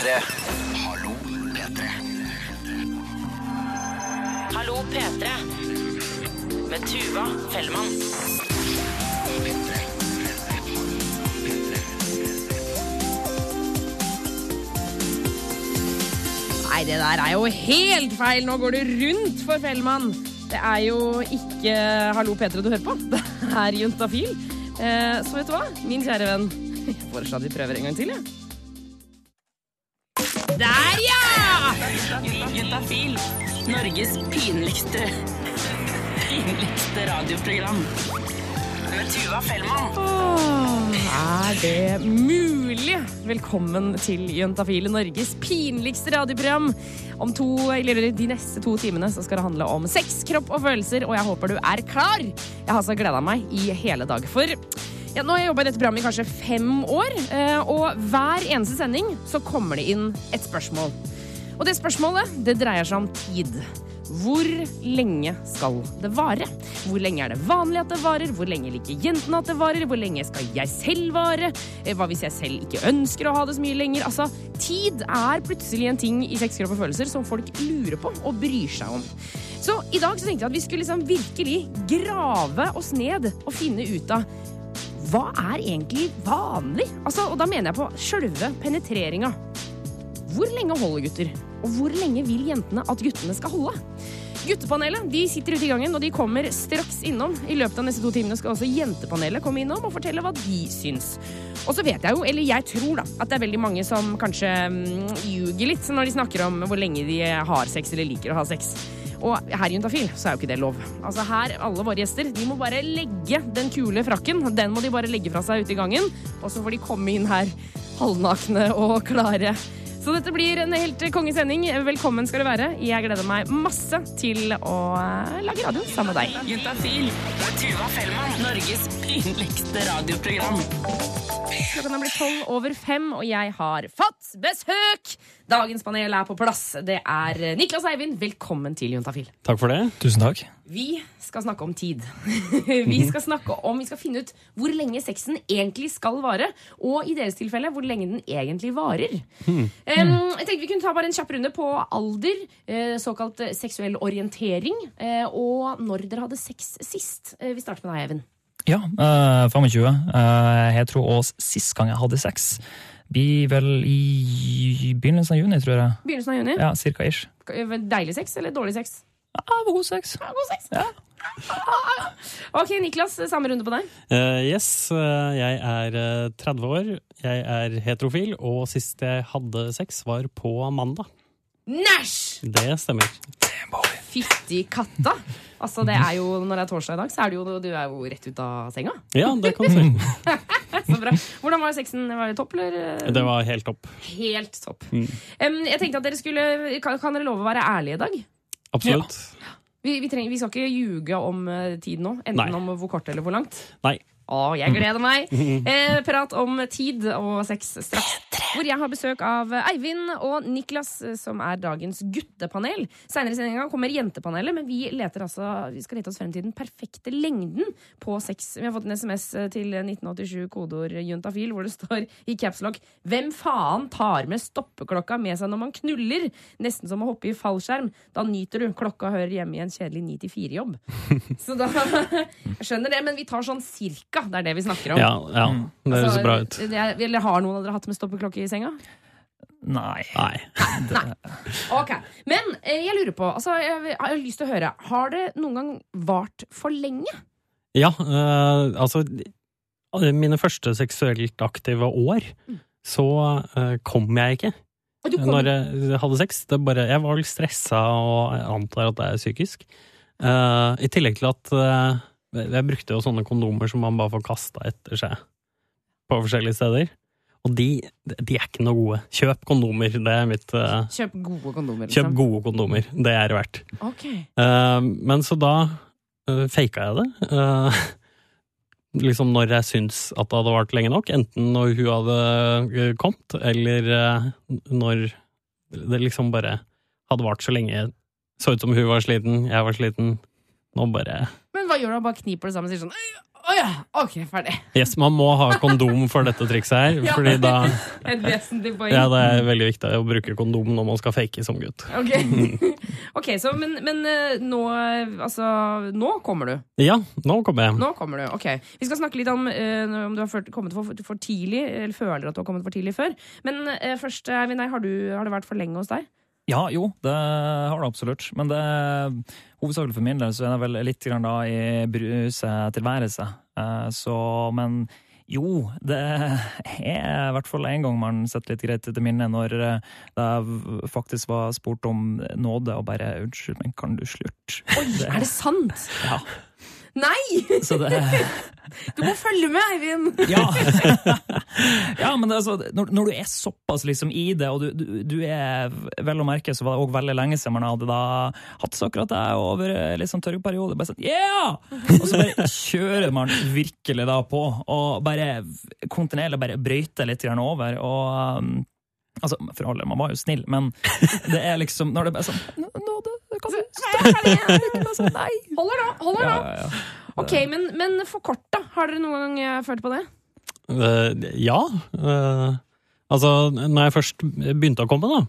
P3. Hallo, P3. Hallo P3 med Tuva Fellmann. Nei, det der er jo helt feil. Nå går det rundt for Fellmann. Det er jo ikke Hallo P3 du hører på. Det er Juntafil. Eh, så vet du hva, min kjære venn. Jeg foreslår at vi prøver en gang til, jeg. Der, ja! Juntafil. Norges pinligste pinligste radioprogram. Med Tuva Fellmann. Åh, er det mulig? Velkommen til Juntafil, Norges pinligste radioprogram. Om to, eller de neste to timene så skal det handle om sex, kropp og følelser, og jeg håper du er klar. Jeg har så gleda meg i hele dag. For ja, nå har jeg jobba i dette programmet i kanskje fem år, eh, og hver eneste sending så kommer det inn et spørsmål. Og det spørsmålet det dreier seg om tid. Hvor lenge skal det vare? Hvor lenge er det vanlig at det varer? Hvor lenge liker jentene at det varer? Hvor lenge skal jeg selv vare? Eh, Hva hvis jeg selv ikke ønsker å ha det så mye lenger? Altså, Tid er plutselig en ting i sex, kropp og følelser som folk lurer på og bryr seg om. Så i dag så tenkte jeg at vi skulle liksom virkelig grave oss ned og finne ut av hva er egentlig vanlig? Altså, og da mener jeg på sjølve penetreringa. Hvor lenge holder gutter? Og hvor lenge vil jentene at guttene skal holde? Guttepanelet de sitter ute i gangen, og de kommer straks innom. I løpet av neste to timene skal også jentepanelet komme innom og fortelle hva de syns. Og så vet jeg jo, eller jeg tror da, at det er veldig mange som kanskje mm, ljuger litt når de snakker om hvor lenge de har sex eller liker å ha sex. Og her i Juntafil så er jo ikke det lov. Altså her, Alle våre gjester de må bare legge den kule frakken. Den må de bare legge fra seg ute i gangen. Og så får de komme inn her halvnakne og klare. Så dette blir en helt kongesending. Velkommen skal du være. Jeg gleder meg masse til å eh, lage radio sammen med deg. Juntafil med Tuva Fellmann. Norges pinligste radioprogram. Klokken er blitt tolv over fem, og jeg har fått besøk! Dagens panel er på plass. Det er Niklas Eivind. Velkommen til Juntafil. Takk for det. Tusen takk. Vi skal snakke om tid. vi skal snakke om, vi skal finne ut hvor lenge sexen egentlig skal vare. Og i deres tilfelle hvor lenge den egentlig varer. Um, jeg tenkte Vi kunne ta bare en kjapp runde på alder, eh, såkalt eh, seksuell orientering, eh, og når dere hadde sex sist. Vi starter med deg, Even. Ja, eh, 25. Eh, jeg tror også sist gang jeg hadde sex, blir vel i begynnelsen av juni, tror jeg. Begynnelsen av juni. Ja, cirka ish. Deilig sex eller dårlig sex? Ja, det var god sex. Ja, god sex. Ja. Ok, Niklas, samme runde på deg. Uh, yes, eh, jeg er eh, 30 år, jeg er heterofil, og sist jeg hadde sex var på mandag. Næsj! Det stemmer. Fytti katta! Altså, det er jo, Når det er torsdag i dag, så er du jo, du er jo rett ut av senga. Ja, det kan du si. Så bra. Hvordan var sexen? Var det topp, eller? Det var helt topp. Helt topp. Mm. Um, jeg tenkte at dere skulle Kan, kan dere love å være ærlige i dag? Absolutt. Vi, vi, trenger, vi skal ikke ljuge om eh, tid nå. Enten Nei. om hvor kort eller hvor langt. Nei. Å, jeg gleder meg! Eh, prat om tid og sex straks. Hvor jeg har besøk av Eivind og Niklas, eh, som er dagens guttepanel. Seinere i sendinga kommer jentepanelet, men vi, leter altså, vi skal lete oss frem til den perfekte lengden på sex. Vi har fått en SMS til 1987, kodeord juntafil, hvor det står i capslock 'Hvem faen tar med stoppeklokka med seg når man knuller?' Nesten som å hoppe i fallskjerm. Da nyter du. Klokka hører hjemme i en kjedelig 9-4-jobb. Så da Jeg skjønner det, men vi tar sånn cirka. Det er det vi snakker om. Ja, ja. Det høres Altså, bra ut. det er- Eller har noen av dere hatt med stoppeklokke i senga? Nei. Nei. Nei. Ok. Men eh, jeg lurer på, altså, jeg har lyst til å høre, har det noen gang vart for lenge? Ja, eh, altså Mine første seksuelt aktive år, så eh, kom jeg ikke. Kom, Når jeg hadde sex. Det bare, jeg var litt stressa, og jeg antar at det er psykisk. Eh, I tillegg til at eh, jeg brukte jo sånne kondomer som man bare får kasta etter seg på forskjellige steder. Og de, de er ikke noe gode. Kjøp kondomer. Det er mitt uh, Kjøp gode kondomer. Kjøp Liksom. gode kondomer. Det er det verdt. Ok. Uh, men så da uh, faka jeg det. Uh, liksom når jeg syns at det hadde vart lenge nok. Enten når hun hadde eh, kommet, eller eh, når det liksom bare hadde vart så lenge. Så ut som hun var sliten, jeg var sliten. Nå bare Men hva gjør du? Bare kniper det sammen og sier sånn «Øy, oh ja! Ok, ferdig. Yes, Man må ha kondom for dette trikset her. Ja. fordi da Et vesentlig poeng. ja, det er veldig viktig å bruke kondom når man skal fake som gutt. Ok, okay så, men, men eh, nå Altså, nå kommer du. Ja, nå kommer jeg. Nå kommer du, ok. Vi skal snakke litt om uh, om du har kommet for, for tidlig, eller føler at du har kommet for tidlig før. Men uh, først, Eivind, har, du- har det vært for lenge hos deg? Ja, jo, det har det absolutt. Men det hovedsakelig for min del så er det vel litt grann da i bruset tilværelse. Eh, Så, men jo, det er i hvert fall en gang man setter litt greit til minne når eh, det faktisk var spurt om nåde og bare 'unnskyld, men kan du slutte'? Det- Er det sant? Ja. Nei! Så det Du må følge med, Eivind! Ja, ja men altså, når, når du er såpass liksom i det, og du, du, du er vel å merke, så var det også veldig lenge siden man hadde da hatt så akkurat det over litt sånn tørr. Bare sånn, yeah! Og så bare kjører man virkelig da på, og bare kontinuerlig bare brøyter litt grann over. og um, Altså, for alle, man var jo snill, men det er liksom Når det er sånn Nå, stoppe! Sånn, Nei! Holder nå! holder nå. ja, ja. Ok, men, men for kort, da? Har dere noen gang eh, følt på det? Uh, ja. Uh, altså, når jeg først begynte å komme, da,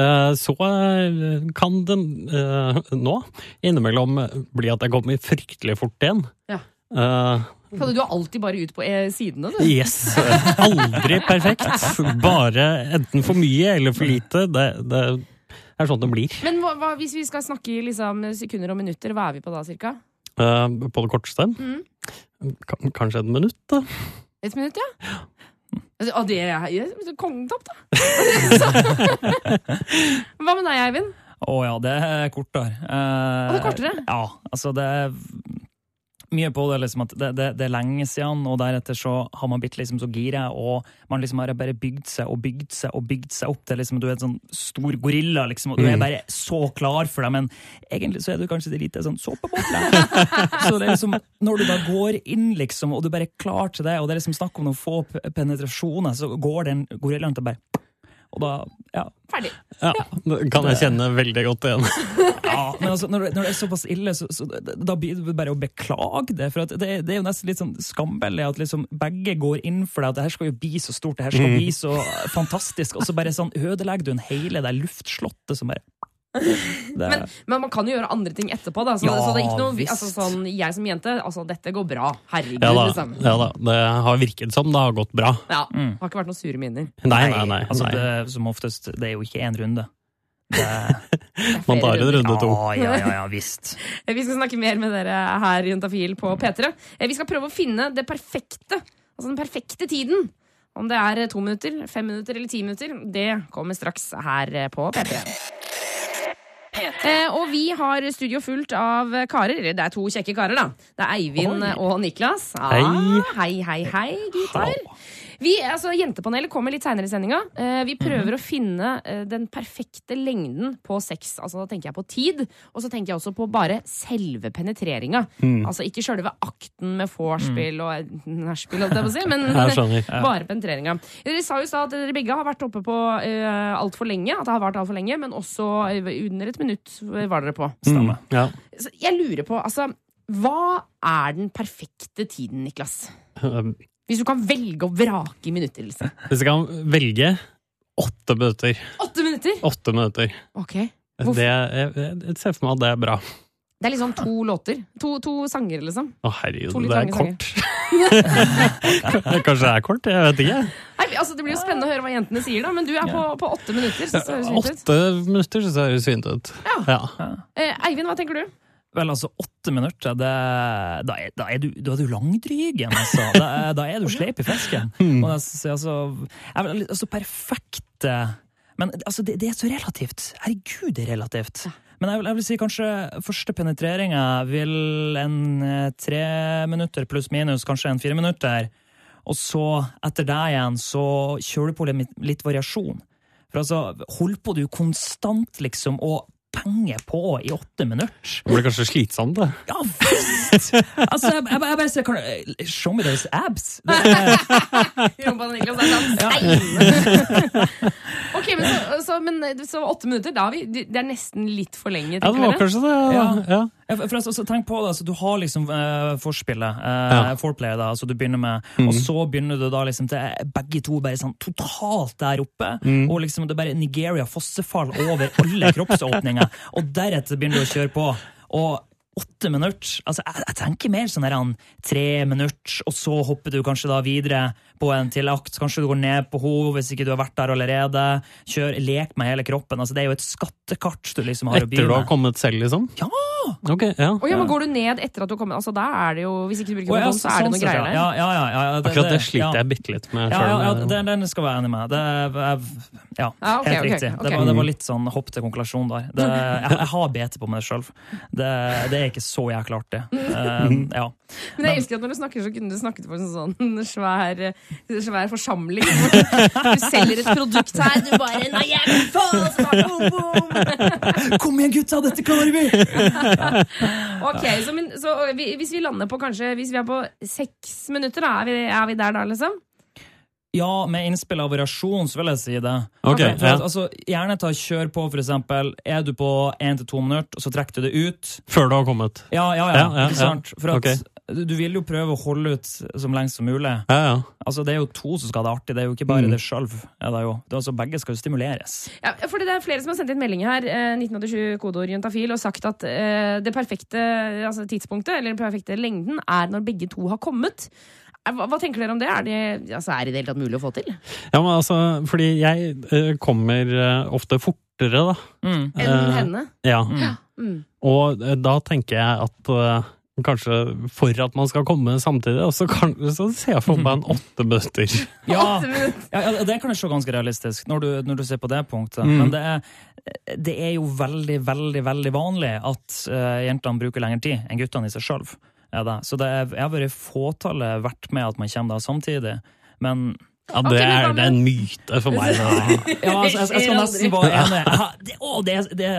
uh, så kan den eh, nå innimellom bli at jeg kommer fryktelig fort igjen. Ja. Eh, du er alltid bare ut på e-sidene du? yes. Aldri perfekt. Bare enten for mye eller for lite. Det, det er sånn det blir. Men hva, hva, hvis vi skal snakke i liksom, sekunder og minutter, hva er vi på da, cirka? Eh, på det korteste. Mm. Kanskje et minutt, da. Et minutt, ja? Altså, det er jeg. kongetopp, da! Hva med deg, Eivind? Å ja, det er kortere. Eh, og det er kortere? Ja, altså det er mye på det, liksom at det, det, det er lenge siden, og deretter så har man blitt liksom så gira, og man liksom har bare bygd seg og bygd seg og bygd seg opp til liksom du er en sånn stor gorilla, liksom, og du er Mm. bare så klar for det, men egentlig så er du kanskje et lite sånn såpeboble. så det er liksom, når du da går inn, liksom, og du bare er klar til det, og det er liksom snakk om noen få penetrasjoner, så går den gorillaen til bare og da, ja, Ferdig. Ja, det kan jeg kjenne veldig godt igjen. Ja, men altså, når, det, når det er såpass ille, så, så da blir det bare å beklage det. For at det, det er jo nesten litt sånn skambellig at liksom begge går inn for det, at det her skal jo bli så stort, det her skal bli så fantastisk, og så bare sånn ødelegger du en hele det luftslottet som bare Men, men man kan jo gjøre andre ting etterpå, da. Så, Ja, så det er ikke noe, altså, sånn, jeg som jente, altså, dette går bra. Herregud, Ja da, liksom. ja da. Det har virket som det har gått bra. Ja, Mm. Har ikke vært noen sure minner. Nei, nei, nei. Altså, nei. Det, som oftest, det er jo ikke én runde. Det, Man tar en runde to. ja, ja, ja, ja, visst. Vi skal snakke mer med dere her i Juntafil på P3. Eh, Vi skal prøve å finne det perfekte, altså den perfekte tiden. Om det er to minutter, fem minutter eller ti minutter, det kommer straks her eh, på P3. Eh, og vi har studio fullt av karer. Eller det er to kjekke karer, da. Det er Eivind Oi. og Niklas. Ah, Hei. hei, hei, hei, gutter. Vi, altså, Jentepanelet kommer litt seinere i sendinga. Eh, vi prøver å finne eh, den perfekte lengden på sex. Altså, da tenker jeg på tid, og så tenker jeg også på bare selve penetreringa. Altså ikke sjølve akten med vorspiel og nachspiel, holdt jeg på å si, men ja. bare penetreringa. Dere sa jo i stad at dere begge har vært oppe på uh, altfor lenge, at det har vart altfor lenge, men også eh, under et minutt var dere på. Mm, ja. Så jeg lurer på, altså Hva er den perfekte tiden, Niklas? Hvis du kan velge å vrake i minutter, liksom. Hvis jeg kan velge åtte minutter Åtte minutter! Åtte minutter. Ok. Hvorfor? Det, jeg, jeg ser for meg at det er bra. Det er liksom to låter. To, to sanger, liksom. Å, herregud, det er kort. Kanskje det er kort? Jeg vet ikke. Nei, altså Det blir jo spennende å høre hva jentene sier, da, men du er på, på åtte minutter. Synes det høres fint ut. Åtte minutter syns jeg høres fint ut. Ja. Ja. Eh, Eivind, hva tenker du? Vel, altså, åtte minutter, det, da, er, da, er du, da er du langdrygen, altså. Da, er- da er du sleip i fisken. Og det, er- altså, altså, perfekte Men altså, det, det er så relativt. Herregud, det er relativt. Men jeg vil, jeg vil si kanskje første penetreringa vil en eh, tre minutter pluss minus, kanskje en fire minutter. Og så, etter det igjen, så kjører du på litt, litt variasjon. For altså, hold på du konstant, liksom, og penger på i åtte minutter. Det blir kanskje slitsomt, det. Ja visst! Altså, jeg, jeg, jeg bare sier kan, Show me those abs! Rumpa til Niklas er sånn ok, men, så, så, men så åtte minutter, da har vi, det er nesten litt for lenge. Ja, det var kanskje det. Ja. Ja. Forresten, altså, tenk på det, altså, Du har liksom uh, forspillet, uh, Ja. foreplay, da, altså du begynner med, og så begynner du da liksom til begge to bare sånn totalt der oppe. Og liksom det er bare Nigeria fossefall over alle kroppsåpninger, og deretter begynner du å kjøre på. Og åtte minutter altså Jeg, jeg tenker mer sånn her, han, tre minutter, og så hopper du kanskje da videre på en til akt. Kanskje du går ned på henne hvis ikke du har vært der allerede. Kjør, Lek med hele kroppen. altså Det er jo et skattekart du liksom har å by Etter du har kommet selv, liksom? Ja! Ok, ja. Oh, ja, men Går du ned etter at du har kommet? Altså, da er det jo, Hvis ikke du bruker oh, ja, kondom, så er det sånn noe greier der. Ja, ja, ja, ja, det- Akkurat det sliter ja. jeg bitte litt med Ja, ja, ja, sjøl. den, den skal være enig med. Det, er- ja, Ja, okay, helt riktig. riktig. okay. Det, var, det var litt sånn hopp til konklusjon der. Det, jeg, jeg har BT på meg sjøl. Det, det er ikke så jækla artig. Uh, ja. Men jeg elsker at når du snakker, så kunne du snakket for en sånn svær, svær forsamling. Du selger et produkt her, du bare Nei, jeg vil få! Så bare, boom, boom. Kom igjen, gutta! Dette klarer vi! Ok, så, men, så vi, Hvis vi lander på kanskje Hvis vi er på seks minutter, da, er vi, er vi der da, liksom? Ja, med innspill av variasjon, så vil jeg si det. Okay, for, ja. at, altså, gjerne ta kjør på, for eksempel. Er du på én til to minutter, og så trekker du det ut. Før du har kommet. Ja, ja, ja. Ja, ja, ikke ja. sant? For at Ok. Du, vil jo prøve å holde ut som lengst som mulig. Ja, ja. Altså, Det er jo to som skal ha det artig, det er jo ikke bare Mm. det sjøl. Ja, det jo- det altså, begge skal jo stimuleres. Ja, for det er flere som har sendt inn melding her, eh, 1987 kodeord juntafil, og sagt at eh, det perfekte altså tidspunktet, eller den perfekte lengden, er når begge to har kommet. Eh, Hva, hva tenker dere om det? Er det, altså, er det i det hele tatt mulig å få til? ja, men altså, fordi jeg eh, kommer eh, ofte fortere, da. Mm. Enn Eh, henne? Ja. Mm. Og da tenker jeg at kanskje for at man skal komme samtidig, og så, kan, så ser jeg for meg en åtte bøter. Ja, ja, ja, det kan jeg se ganske realistisk, når du, når du ser på det punktet. Mm. Men det er, det er jo veldig, veldig veldig vanlig at uh, jentene bruker lengre tid enn guttene i seg sjøl. Så det er, jeg har vært fåtallet vært med at man kommer da samtidig. Men Ja, det er, det er en myte for meg. Ja, altså, jeg, jeg skal nesten være enig. Ja, det, å, det, det,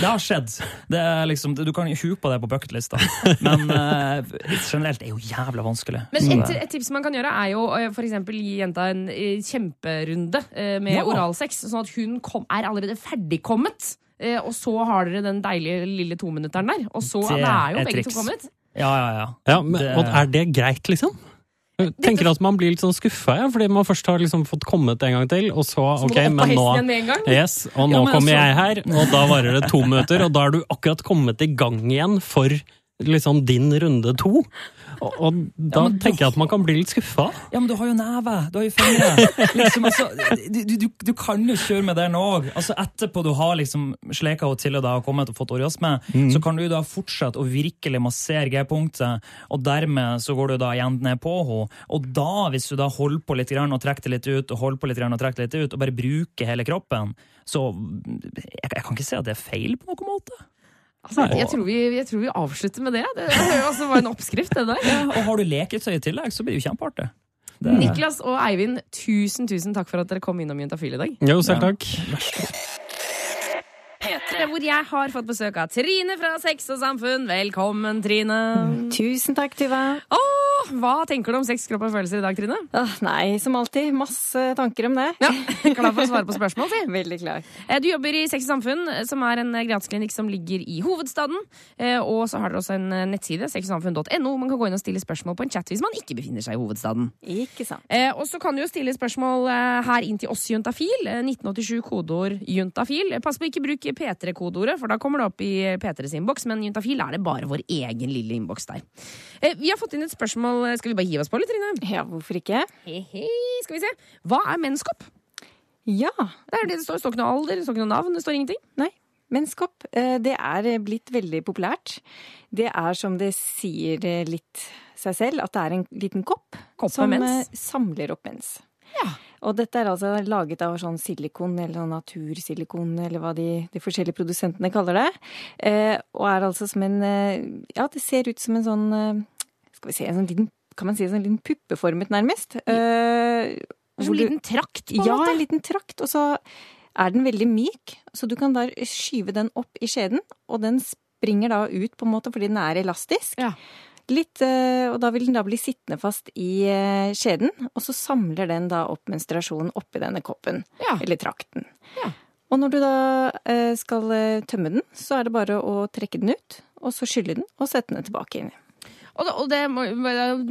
det har skjedd. Det er liksom, du kan jo huke på det på bucketlista, men uh, generelt er jo jævla vanskelig. Men et, et tips man kan gjøre, er jo f.eks. for eksempel gi jenta en kjemperunde med Ja. oralsex, sånn at hun kom, er allerede ferdigkommet. Og så har dere den deilige lille tominutteren der. Og så Det er jo er begge triks. to kommet. Ja, ja, ja. Ja, men, Det- og er det greit, liksom? Jeg tenker at man blir litt sånn skuffa, ja, fordi man først har liksom fått kommet en gang til, og så ok, men nå. Yes, og nå Ja, kommer altså- jeg her, og da varer det to minutter, og da er du akkurat kommet i gang igjen for liksom din runde to. Og, og da ja, tenker jeg at man kan bli litt skuffa. Ja, men du har jo neve, du har jo fingre. Liksom, altså, du, du, du kan jo kjøre med den òg. Altså, etterpå du har liksom sleka henne til og da har kommet og fått orgasme, så kan du da fortsette å virkelig massere G-punktet, og dermed så går du da igjen ned på henne. Og da, hvis du da holder på litt grann og trekker det litt ut, og holder på litt grann og trekker det litt ut, og bare bruker hele kroppen, så jeg, jeg kan ikke si at det er feil på noen måte. Altså, jeg, tror vi, jeg tror vi avslutter med det. Det altså, var en oppskrift, det der. Ja, og har du leketøy i tillegg, så blir det jo kjempeartig. Det- Niklas og Eivind, tusen tusen takk for at dere kom innom Juntafil i dag. Jo, selv takk. P3. Hvor jeg har fått besøk av Trine fra Sex og Samfunn. Velkommen, Trine. Tusen takk, Tuva. Åh, hva tenker du om sex, kropp og følelser i dag, Trine? Åh, nei, som alltid, masse tanker om det. Ja, Klar for å svare på spørsmål, si. Veldig klar. Eh, Du jobber i Sex og Samfunn, eh, som er en eh, gratisklinikk som ligger i hovedstaden. Eh, Og så har dere også en nettside, sexogsamfunn.no. Man kan gå inn og stille spørsmål på en chat hvis man ikke befinner seg i hovedstaden. Ikke sant. Eh, og så kan du jo stille spørsmål her inn til oss Juntafil. Eh, 1987 kodeord Juntafil. Pass på ikke bruk P3-kodeordet, for da kommer det opp i P3s innboks. Men Juntafil er det bare vår egen lille innboks der. Eh, vi har fått inn et spørsmål. Skal vi bare hive oss på litt, Trine? Ja, hvorfor ikke? Hei, hei, skal vi se. Hva er menskopp? Ja. Det er det det står. Det står ikke noe alder, det står ikke noe navn, det står ingenting. Nei. Menneskopp, eh, det er blitt veldig populært. Det er som det sier eh, litt seg selv, at det er en liten kopp, Kopp som mens. samler opp mens. Ja. Og dette er altså laget av sånn silikon, eller sånn natursilikon, eller hva de, de forskjellige produsentene kaller det. Eh, og er altså som en eh, Ja, det ser ut som en sånn eh, Skal vi se, en sånn liten Kan man si en sånn liten puppeformet, nærmest. Eh, Som en liten trakt, på en ja, måte. en liten trakt. Og så er den veldig myk, så du kan da skyve den opp i skjeden, og den springer da ut på en måte fordi den er elastisk. Ja. Litt, eh, og da vil den da bli sittende fast i eh, skjeden, og så samler den da opp menstruasjonen oppi denne koppen, Ja. eller trakten. Ja. Og når du da eh, skal tømme den, så er det bare å trekke den ut, og så skylle den og sette den tilbake inn. Og det, er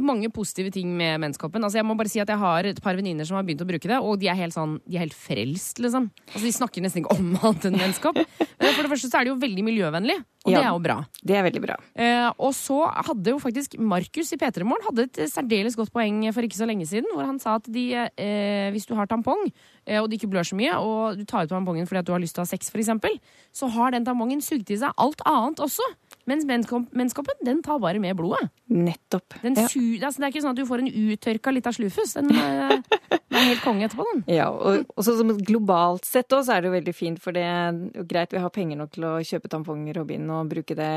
mange positive ting med menskoppen. Altså jeg må bare si at jeg har et par venninner som har begynt å bruke det, og de er helt sånn, de er helt frelst, liksom. Altså De snakker nesten ikke om annet enn menskopp. For det første så er det jo veldig miljøvennlig, og Ja. det er jo bra. Det er veldig bra. Eh, og så hadde jo faktisk Markus i P3 Morgen hadde et særdeles godt poeng for ikke så lenge siden, hvor han sa at de, eh, hvis du har tampong, eh, og det ikke blør så mye, og du tar ut tampongen fordi at du har lyst til å ha sex, for eksempel, så har den tampongen sugd i seg alt annet også. Mens menskopp- menskoppen, den tar bare med blodet. Nettopp. Den Ja. su altså, det er ikke sånn at du får en uttørka lita slufus. Den, eh, den er helt konge etterpå, den. Ja, og så som globalt sett òg, så er det jo veldig fint, for det er greit vi har penger nok til å kjøpe tamponger og bind og bruke det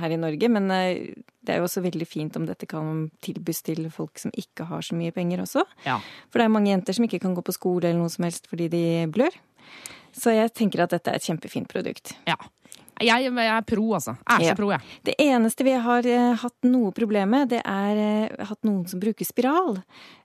her i Norge, men eh, det er jo også veldig fint om dette kan tilbys til folk som ikke har så mye penger også. Ja. For det er mange jenter som ikke kan gå på skole eller noe som helst fordi de blør. Så jeg tenker at dette er et kjempefint produkt. ja. Jeg, jeg er pro, altså. Er så pro, jeg. Det eneste vi har eh, hatt noe problem med, det er eh, hatt noen som bruker spiral.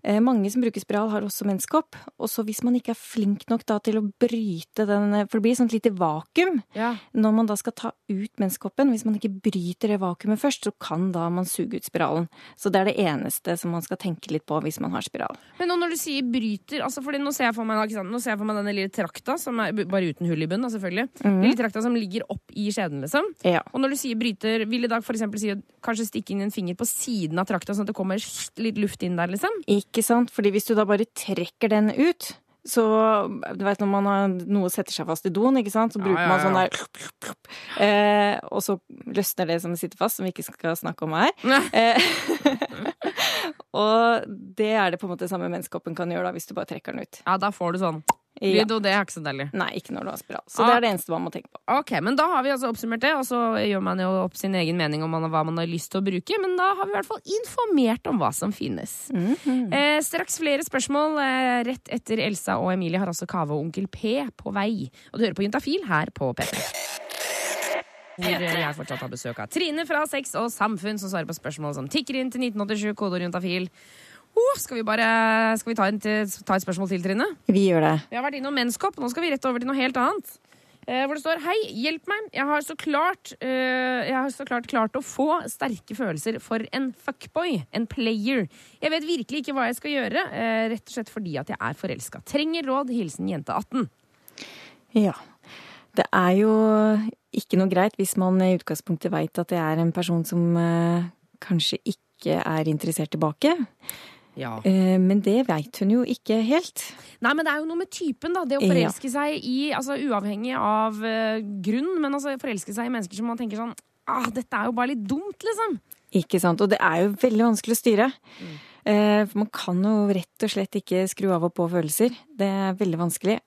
Eh, mange som bruker spiral, har også menneskehopp. Og så hvis man ikke er flink nok da til å bryte den For det blir et sånt lite vakuum Ja. når man da skal ta ut menneskehoppen. Hvis man ikke bryter det vakuumet først, så kan da man suge ut spiralen. Så det er det eneste som man skal tenke litt på hvis man har spiral. Men nå når du sier bryter altså fordi Nå ser jeg for meg. Nå ser jeg for meg denne lille trakta, som er bare uten hull i bunnen, selvfølgelig. Mm. Lille trakta som ligger opp i skjeden, liksom. Ja. Og når du sier bryter, vil i da for eksempel si å kanskje stikke inn en finger på siden av trakta, sånn at det kommer litt luft inn der, liksom? Ikke sant? Fordi hvis du da bare trekker den ut, så Du vet når man har noe setter seg fast i doen, ikke sant, så bruker ja, man sånn ja. der eh, Og så løsner det som sitter fast, som vi ikke skal snakke om her. Eh, og det er det på en måte samme menneskekroppen kan gjøre da, hvis du bare trekker den ut. Ja, da får du sånn Ja. Lyd, og det er ikke så deilig. Nei, ikke når du har spiral. Så Ah. det er det eneste man må tenke på. Ok, men da har vi altså oppsummert det, og så gjør man jo opp sin egen mening om hva man har lyst til å bruke, men da har vi i hvert fall informert om hva som finnes. eh, straks flere spørsmål eh, rett etter Elsa og Emilie har altså Kave og Onkel P på vei. Og du hører på Juntafil her på P3. Hvor jeg fortsatt har besøk av Trine fra Sex og Samfunn, som svarer på spørsmål som tikker inn til 1987, kodeord juntafil. Oh, skal vi bare skal vi ta, en ta et spørsmål til, Trine? Vi gjør det. Vi har vært innom menskopp, nå skal vi rett over til noe helt annet. Eh, hvor det står 'Hei, hjelp meg. Jeg har så klart eh, Jeg har så klart klart å få sterke følelser for en fuckboy. En player. Jeg vet virkelig ikke hva jeg skal gjøre, eh, rett og slett fordi at jeg er forelska. Trenger råd. Hilsen jente 18. Ja. Det er jo ikke noe greit hvis man i utgangspunktet veit at det er en person som eh, kanskje ikke er interessert tilbake. Ja. Eh, men det veit hun jo ikke helt. Nei, men det er jo noe med typen, da. Det å Ja. forelske seg i Altså uavhengig av eh, grunn, men altså forelske seg i mennesker som man tenker sånn Ah, dette er jo bare litt dumt, liksom. Ikke sant? Og det er jo veldig vanskelig å styre. Mm. For man kan jo rett og slett ikke skru av og på følelser. Det er veldig vanskelig.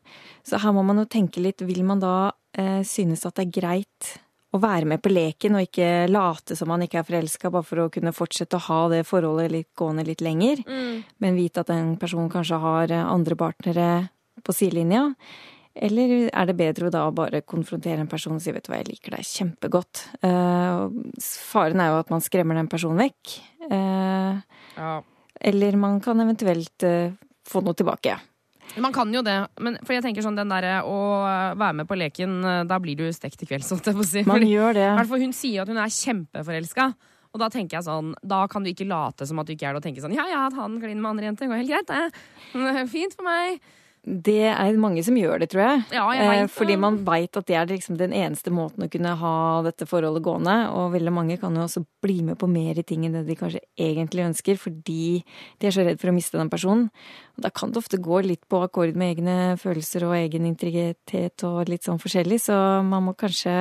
Så her må man jo tenke litt. Vil man da eh, synes at det er greit å være med på leken og ikke late som man ikke er forelska, bare for å kunne fortsette å ha det forholdet litt gående litt lenger, men vite at en person kanskje har andre partnere på sidelinja? Eller er det bedre å da bare konfrontere en person og si vet du hva, jeg liker deg kjempegodt. Uh, faren er jo at man skremmer den personen vekk. Uh, Ja. eller man kan eventuelt uh, få noe tilbake. Man kan jo det, men for jeg tenker sånn den derre å være med på leken, eh, da blir du stekt i kveld, holdt jeg si. Man Fordi- gjør det. I hvert fall hun sier at hun er kjempeforelska. Og da tenker jeg sånn, da kan du ikke late som at du ikke er det, og tenke sånn ja ja, at han kliner med andre jenter, går helt greit, det. Fint for meg. Det er mange som gjør det, tror jeg. Ja, jeg Eh. Fordi man veit at det er liksom den eneste måten å kunne ha dette forholdet gående. Og veldig mange kan jo også bli med på mer i ting enn det de kanskje egentlig ønsker, fordi de er så redd for å miste den personen. Og da kan det ofte gå litt på akkord med egne følelser og egen integritet og litt sånn forskjellig, så man må kanskje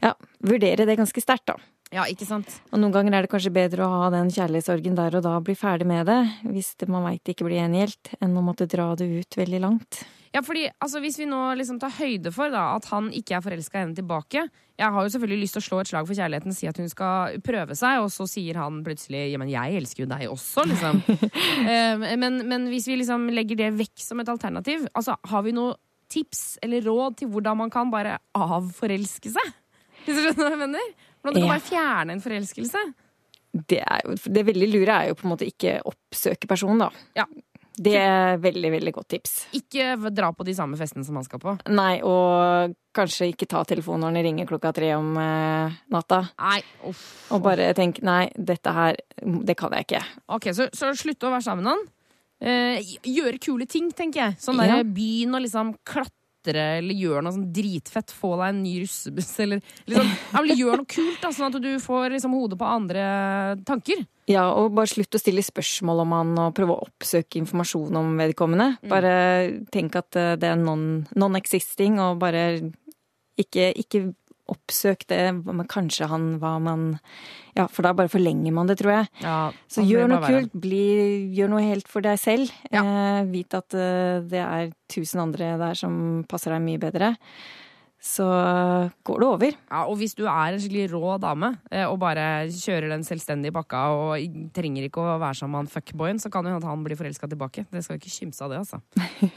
ja, vurdere det ganske sterkt, da. Ja, ikke sant? Og noen ganger er det kanskje bedre å ha den kjærlighetssorgen der og da, og bli ferdig med det, hvis det, man veit ikke blir gjengjeldt, enn å måtte dra det ut veldig langt. Ja, fordi altså, Hvis vi nå liksom tar høyde for da, at han ikke er forelska i henne tilbake Jeg har jo selvfølgelig lyst til å slå et slag for kjærligheten, si at hun skal prøve seg, og så sier han plutselig ja, men jeg elsker jo deg også, liksom. Eh, men, men hvis vi liksom legger det vekk som et alternativ, altså har vi noe tips eller råd til hvordan man kan bare avforelske seg? Hvis du skjønner hva jeg mener? Hvordan du kan Ja. bare fjerne en forelskelse? Det, jo, det veldig lure er jo på en måte ikke oppsøke personen, da. Ja. Det er veldig, veldig godt tips. Ikke dra på de samme festene som han skal på. Nei, og kanskje ikke ta telefonen når den ringer klokka tre om eh, natta. Nei, uff. Og bare tenk nei, dette her, det kan jeg ikke. Ok, så, så slutt å være sammen med han. Eh, gjøre kule ting, tenker jeg. Sånn Ja. der, Begynn å liksom klatre eller gjøre noe sånn dritfett. Få deg en ny russebuss eller liksom, Gjør noe kult, da, sånn at du får liksom hodet på andre tanker. Ja, og bare slutt å stille spørsmål om han og prøve å oppsøke informasjon om vedkommende. Bare tenk at eh, det er non- non-existing, og bare ikke, ikke oppsøk det, kanskje han hva man Ja, for da bare forlenger man det, tror jeg. Ja, Så gjør noe kult. Bli, gjør noe helt for deg selv. Eh, vit at eh, det er tusen andre der som passer deg mye bedre. Så går det over. Ja, og hvis du er en skikkelig rå dame eh, og bare kjører den selvstendige pakka og trenger ikke å være sammen med han fuckboyen, så kan jo hende han blir forelska tilbake. Det skal ikke kimse av det, altså.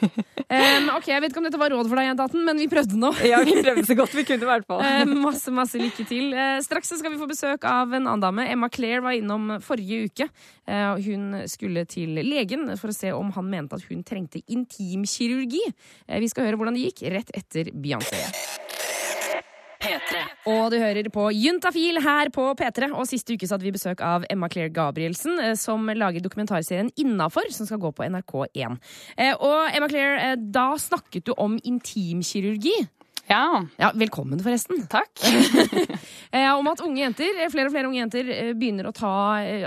um, ok, Jeg vet ikke om dette var råd for deg, Jentaten, men vi prøvde nå. Ja, vi prøvde så godt vi kunne, i hvert fall. Eh, masse masse lykke til. Uh, straks så skal vi få besøk av en annen dame. Emma Claire var innom forrige uke. Uh, hun skulle til legen for å se om han mente at hun trengte intimkirurgi. Uh, vi skal høre hvordan det gikk rett etter Beyoncé. P3. Og du hører på Juntafil her på P3. Og siste uke så hadde vi besøk av Emma Claire Gabrielsen, eh, som lager dokumentarserien Innafor, som skal gå på NRK1. Eh, Og Emma Claire, eh, da snakket du om intimkirurgi. Ja, Ja, velkommen, forresten. takk. Eh, om at unge jenter, eh, flere og flere unge jenter eh, begynner å ta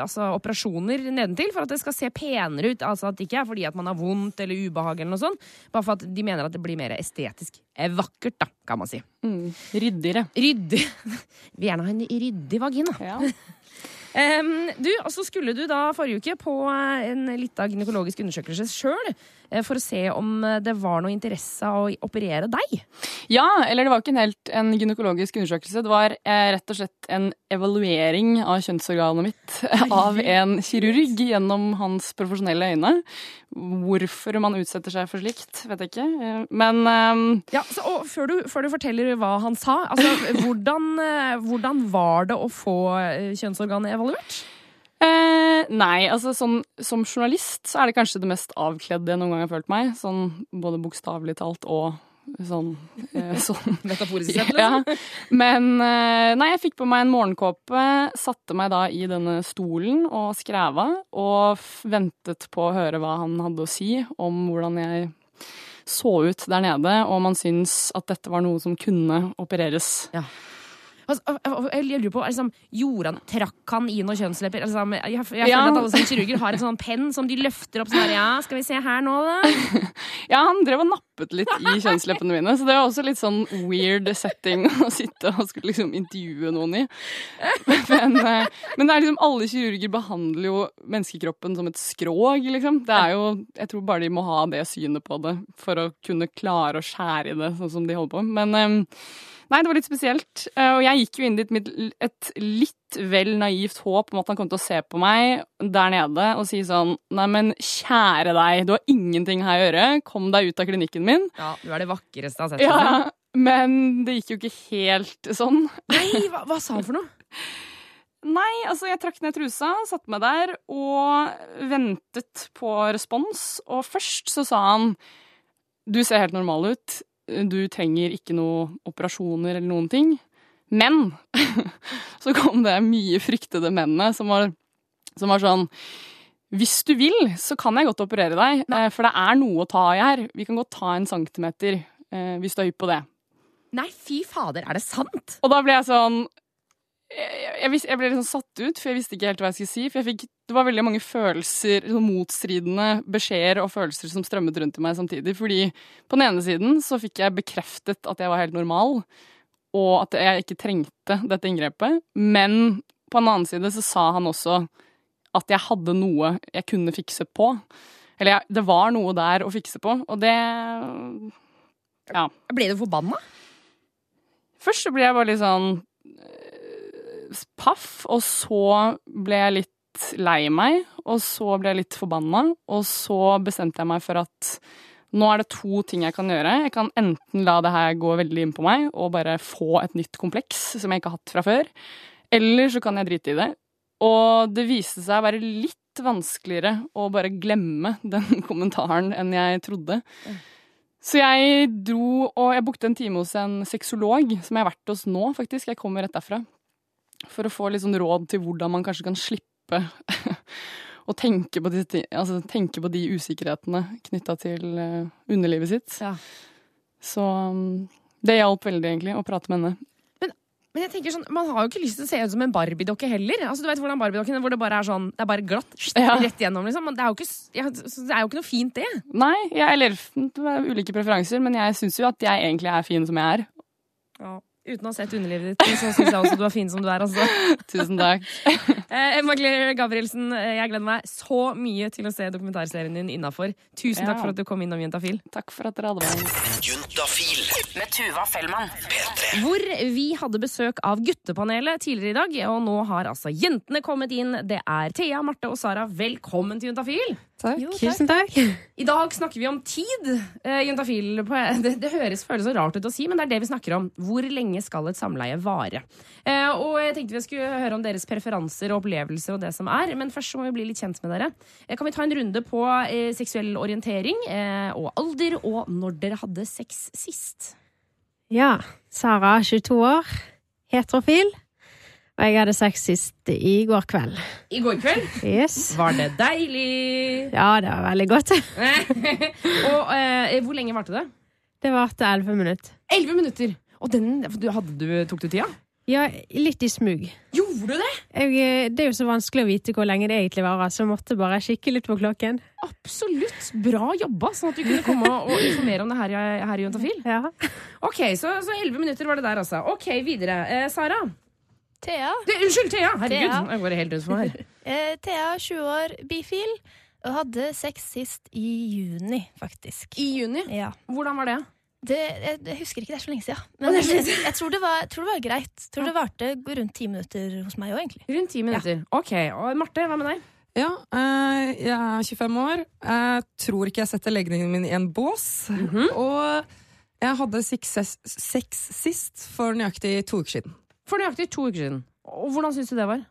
altså, operasjoner nedentil for at det skal se penere ut. Altså at det ikke er fordi at man har vondt eller ubehag, eller noe sånt, bare for at de mener at det blir mer estetisk vakkert, da, kan man si. Mm, ryddigere. Ryddig. Vil gjerne ha en ryddig vagina. Ja. Em, du, og så skulle du da forrige uke på eh, en lita gynekologisk undersøkelse sjøl for å se om eh, det var noe interesse av å operere deg. ja, eller det var ikke en helt en gynekologisk undersøkelse. Det var eh, rett og slett en evaluering av kjønnsorganet mitt av en kirurg gjennom hans profesjonelle øyne. Hvorfor man utsetter seg for slikt, vet jeg ikke. Eh, Men um... Ja, så, og før du, før du forteller hva han sa, altså, hvordan, eh, hvordan var det å få eh, kjønnsorganet evaluert? Eh, nei, altså sånn, som journalist så er det kanskje det mest avkledde jeg noen gang har følt meg. Sånn både bokstavelig talt og sånn, eh, sånn Metaforisk sett, liksom? ja. Men eh, nei, jeg fikk på meg en morgenkåpe, satte meg da i denne stolen og skreva, og ventet på å høre hva han hadde å si om hvordan jeg så ut der nede, og om han syntes at dette var noe som kunne opereres. Altså, jeg lurer på, liksom, gjorde han, Trakk han i noen kjønnslepper? Altså, jeg, jeg føler Ja. at alle som kirurger har en sånn penn som de løfter opp sånn her, Ja, skal vi se her nå, da? Ja, han drev og nappet litt i kjønnsleppene mine, så det var også litt sånn weird setting å sitte og skulle liksom intervjue noen i. Men, eh, men det er liksom alle kirurger behandler jo menneskekroppen som et skrog, liksom. Det er jo Jeg tror bare de må ha det synet på det for å kunne klare å skjære i det, sånn som de holder på. Men eh, Nei, det var litt spesielt. Eh, Og jeg gikk jo inn dit med et litt vel naivt håp om at han kom til å se på meg der nede og si sånn Nei, men kjære deg, du har ingenting her å gjøre. Kom deg ut av klinikken min. Ja, du er det vakreste jeg har sett. Ja, men det gikk jo ikke helt sånn. Nei, hva, hva sa han for noe? Nei, altså jeg trakk ned trusa, satte meg der og ventet på respons. Og først så sa han du ser helt normal ut, du trenger ikke noe operasjoner eller noen ting. Men så kom det mye fryktede mennene som var, som var sånn hvis du vil, så kan jeg godt operere deg, Nei. for det er noe å ta i her. Vi kan godt ta en centimeter eh, hvis du er hypp på det. Nei, fy fader, er det sant? Og da ble jeg sånn jeg, jeg, ble litt sånn satt ut, for jeg visste ikke helt hva jeg skulle si. For jeg fikk, det var veldig mange følelser, sånn motstridende beskjeder og følelser som strømmet rundt i meg samtidig. Fordi på den ene siden så fikk jeg bekreftet at jeg var helt normal, og at jeg ikke trengte dette inngrepet. Men på en annen side så sa han også at jeg hadde noe jeg kunne fikse på. Eller jeg, det var noe der å fikse på, og det Ja. Ble du forbanna? Først så ble jeg bare litt sånn paff, og så ble jeg litt lei meg, og så ble jeg litt forbanna, og så bestemte jeg meg for at nå er det to ting jeg kan gjøre. Jeg kan enten la det her gå veldig inn på meg og bare få et nytt kompleks som jeg ikke har hatt fra før, eller så kan jeg drite i det. Og det viste seg å være litt vanskeligere å bare glemme den kommentaren enn jeg trodde. Så jeg dro og jeg bookte en time hos en sexolog, som jeg har vært hos nå, faktisk. Jeg kommer rett derfra. For å få litt sånn råd til hvordan man kanskje kan slippe å tenke på, de, altså, tenke på de usikkerhetene knytta til eh, underlivet sitt. Ja. Så um, det hjalp veldig, egentlig, å prate med henne. Men jeg tenker sånn, man har jo ikke lyst til å se ut som en Barbie-dokke heller. Altså, du vet hvordan Barbie-dokken hvor det bare er sånn, det er bare glatt, Ja. rett gjennom, liksom. Men Det er, ikke, ja, det er jo ikke noe fint, det. Nei, jeg, eller det er ulike preferanser, men jeg syns jo at jeg egentlig er fin som jeg er. Uten å ha sett underlivet ditt, så syns jeg også du er fin som du er, altså. Tusen takk. Eh, Emma Claire Gabrielsen, eh, jeg gleder meg så mye til å se dokumentarserien din innafor. Tusen takk for at du kom innom Juntafil. Takk for at dere hadde meg. Juntafil. Med Tuva Fellmann. P3. Hvor vi hadde besøk av guttepanelet tidligere i dag, og nå har altså jentene kommet inn. Det er Thea, Marte og Sara. Velkommen til Juntafil. Takk. Tusen takk. I dag snakker vi om tid. Eh, Juntafil det, det høres føles så rart ut å si, men det er det vi snakker om. Hvor lenge skal et samleie vare? Eh, og jeg tenkte vi skulle høre om deres preferanser og opplevelser og det som er. Men først så må vi bli litt kjent med dere. Eh, kan vi ta en runde på eh, seksuell orientering eh, og alder, og når dere hadde sex sist? Ja. Sara, 22 år. Heterofil. Og jeg hadde sex sist i går kveld. I går kveld. Yes. Var det deilig? Ja, det var veldig godt. og eh, hvor lenge varte det? Det varte 11 minutter. Elleve minutter. Og den du, hadde du, tok du tida? Ja, litt i smug. Gjorde du det? Jeg, eh, det er jo så vanskelig å vite hvor lenge det egentlig varer, så jeg måtte bare kikke litt på klokken. Absolutt. Bra jobba, sånn at du kunne komme og informere om det her, her i Juntafil. Ja. Ok, så, så 11 minutter var det der, altså. Ok, videre. Eh, Sara. Thea. Det, unnskyld, Thea! Herregud, Thea. jeg går helt ut for meg her. Eh, Thea, 20 år, bifil. Og hadde sex sist i juni, faktisk. I juni. Ja. Hvordan var det? Det, jeg, jeg husker ikke, det er så lenge siden. Men jeg, jeg, tror det var, jeg tror det var greit. Jeg tror det varte rundt ti minutter hos meg òg, egentlig. Rundt ti minutter. Ok, og Marte, hva med deg? Ja, øh, jeg er 25 år. Jeg tror ikke jeg setter legningen min i en bås. Mhm. Og jeg hadde sex, sex sist for nøyaktig to uker siden. For nøyaktig to uker siden. Og hvordan syns du det var?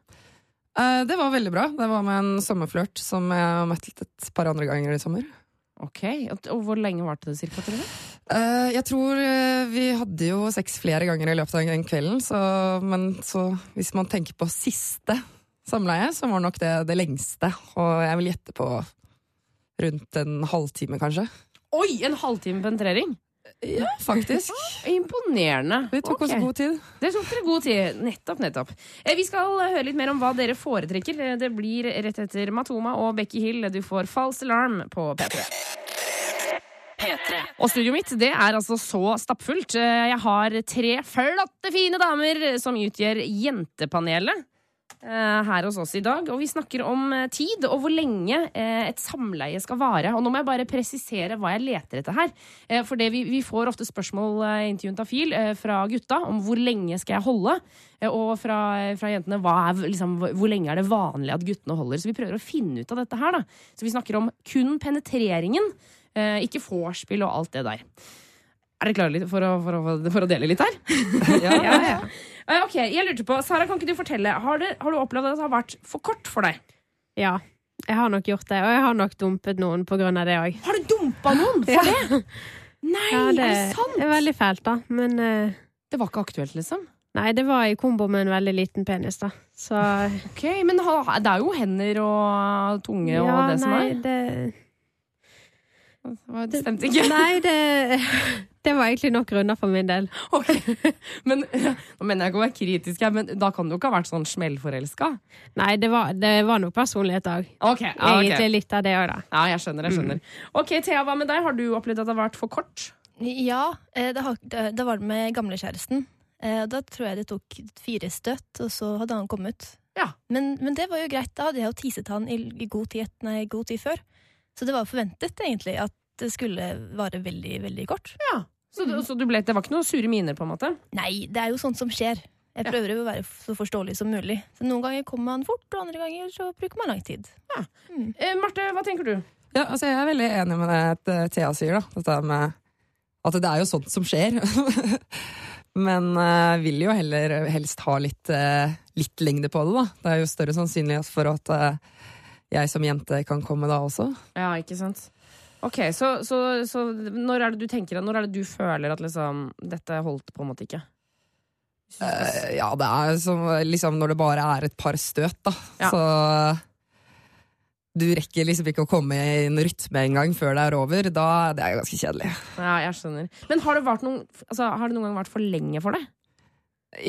Eh, det var veldig bra. Det var med en sommerflørt som jeg har møtt et par andre ganger i sommer. Ok, Og, og hvor lenge varte det cirka? Tror du? Eh, jeg tror uh, vi hadde jo sex flere ganger i løpet av den kvelden, så, men så hvis man tenker på siste samleie, så var nok det det lengste. Og jeg vil gjette på rundt en halvtime, kanskje. Oi, en halvtime penetrering! Ja, faktisk. Imponerende. Vi tok oss god tid. Det tok dere god tid. Nettopp, nettopp. Eh, Vi skal høre litt mer om hva dere foretrekker. Eh, Det blir rett etter Matoma og Becky Hill. Du får False Alarm på P3. P3. Og studioet mitt det er altså så stappfullt. Eh, Jeg har tre flotte, fine damer som utgjør Jentepanelet. eh, Her hos oss i dag. Og vi snakker om eh, tid og hvor lenge et samleie skal vare. Og nå må jeg bare presisere hva jeg leter etter her. For vi, vi får ofte spørsmål til eh, fra gutta om hvor lenge skal jeg holde. Og fra, fra jentene er, liksom, hvor lenge er det vanlig at guttene holder. Så vi prøver å finne ut av dette her. da Så vi snakker om kun penetreringen. Eh, ikke vorspiel og alt det der. Er dere klare for for, for å dele litt her? Ja. ja ok, jeg lurte på, Sara, kan ikke du fortelle, har, du, har du opplevd at det har vært for kort for deg? Ja. Jeg har nok gjort det, og jeg har nok dumpet noen på grunn av det òg. Har du dumpa noen for det? Nei, Ja, det er det sant? er veldig fælt, da. Men uh, Det var ikke aktuelt, liksom? nei, det var i kombo med en veldig liten penis, da. Så Ok, Men det er jo hender og tunge ja, og det som er. det Det stemte ikke. Nei, det, det var egentlig nok grunner for min del. Ok, Men Nå mener jeg ikke å være kritisk her, men da kan du ikke ha vært sånn smellforelska? Nei, det var, det var noe personlighet òg. Okay, ja, okay. Egentlig litt av det òg, da. Ja, jeg skjønner. jeg skjønner Ok, Thea, hva med deg? Har du opplevd at det har vært for kort? Ja, eh, det, har, det, var det med gamlekjæresten. Eh, Da tror jeg det tok fire støtt, og så hadde han kommet. Ja. Men, men det var jo greit. Da hadde jeg jo teaset han i, i god, tid, nei, god tid før. Så det var forventet egentlig at det skulle vare veldig, veldig kort. Så, mm. så du ble, det var ikke noen sure miner, på en måte? Nei, det er jo sånt som skjer. Jeg Ja. prøver å være så forståelig som mulig. Så noen ganger kommer man fort, og andre ganger så bruker man lang tid. Eh, Marte, hva tenker du? Ja, altså jeg er veldig enig med det eh, Thea sier, da. Dette med at det er jo sånt som skjer. Men uh, vil jo heller helst ha litt, uh, litt lengde på det, da. Det er jo større sannsynlighet for at eh, jeg som jente kan komme da også. Ja, ikke sant. Ok, så, så, så når er det du tenker Når er det du føler at liksom Dette holdt på en måte ikke? Uh, ja, det er som liksom når det bare er et par støt, da. Ja. Så du rekker liksom ikke å komme i en rytme engang før det er over. Da det er ganske kjedelig. Ja, jeg skjønner. Men har det, noen, altså, har det noen gang vært for lenge for deg?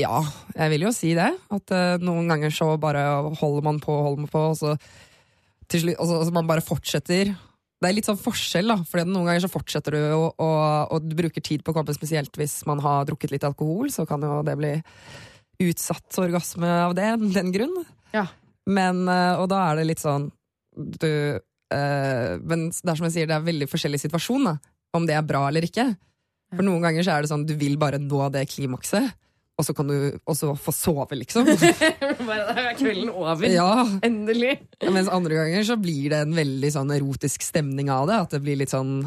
Ja, jeg vil jo si det. At uh, noen ganger så bare holder man på og holder man på, og så til slutt altså, altså, man bare fortsetter. Det er litt sånn forskjell, da. For noen ganger så fortsetter du, og, og, og du bruker tid på å komme, spesielt hvis man har drukket litt alkohol, så kan jo det bli utsatt orgasme av det, den grunn. Ja. Men, eh, og da er det litt sånn du øh, Men det er som jeg sier, det er veldig forskjellig situasjon, da. Om det er bra eller ikke. For noen ganger så er det sånn du vil bare nå det klimakset, og så kan du også få sove, liksom. Bare da er kvelden over. ja. Endelig. Mens andre ganger så blir det en veldig sånn erotisk stemning av det. At det blir litt sånn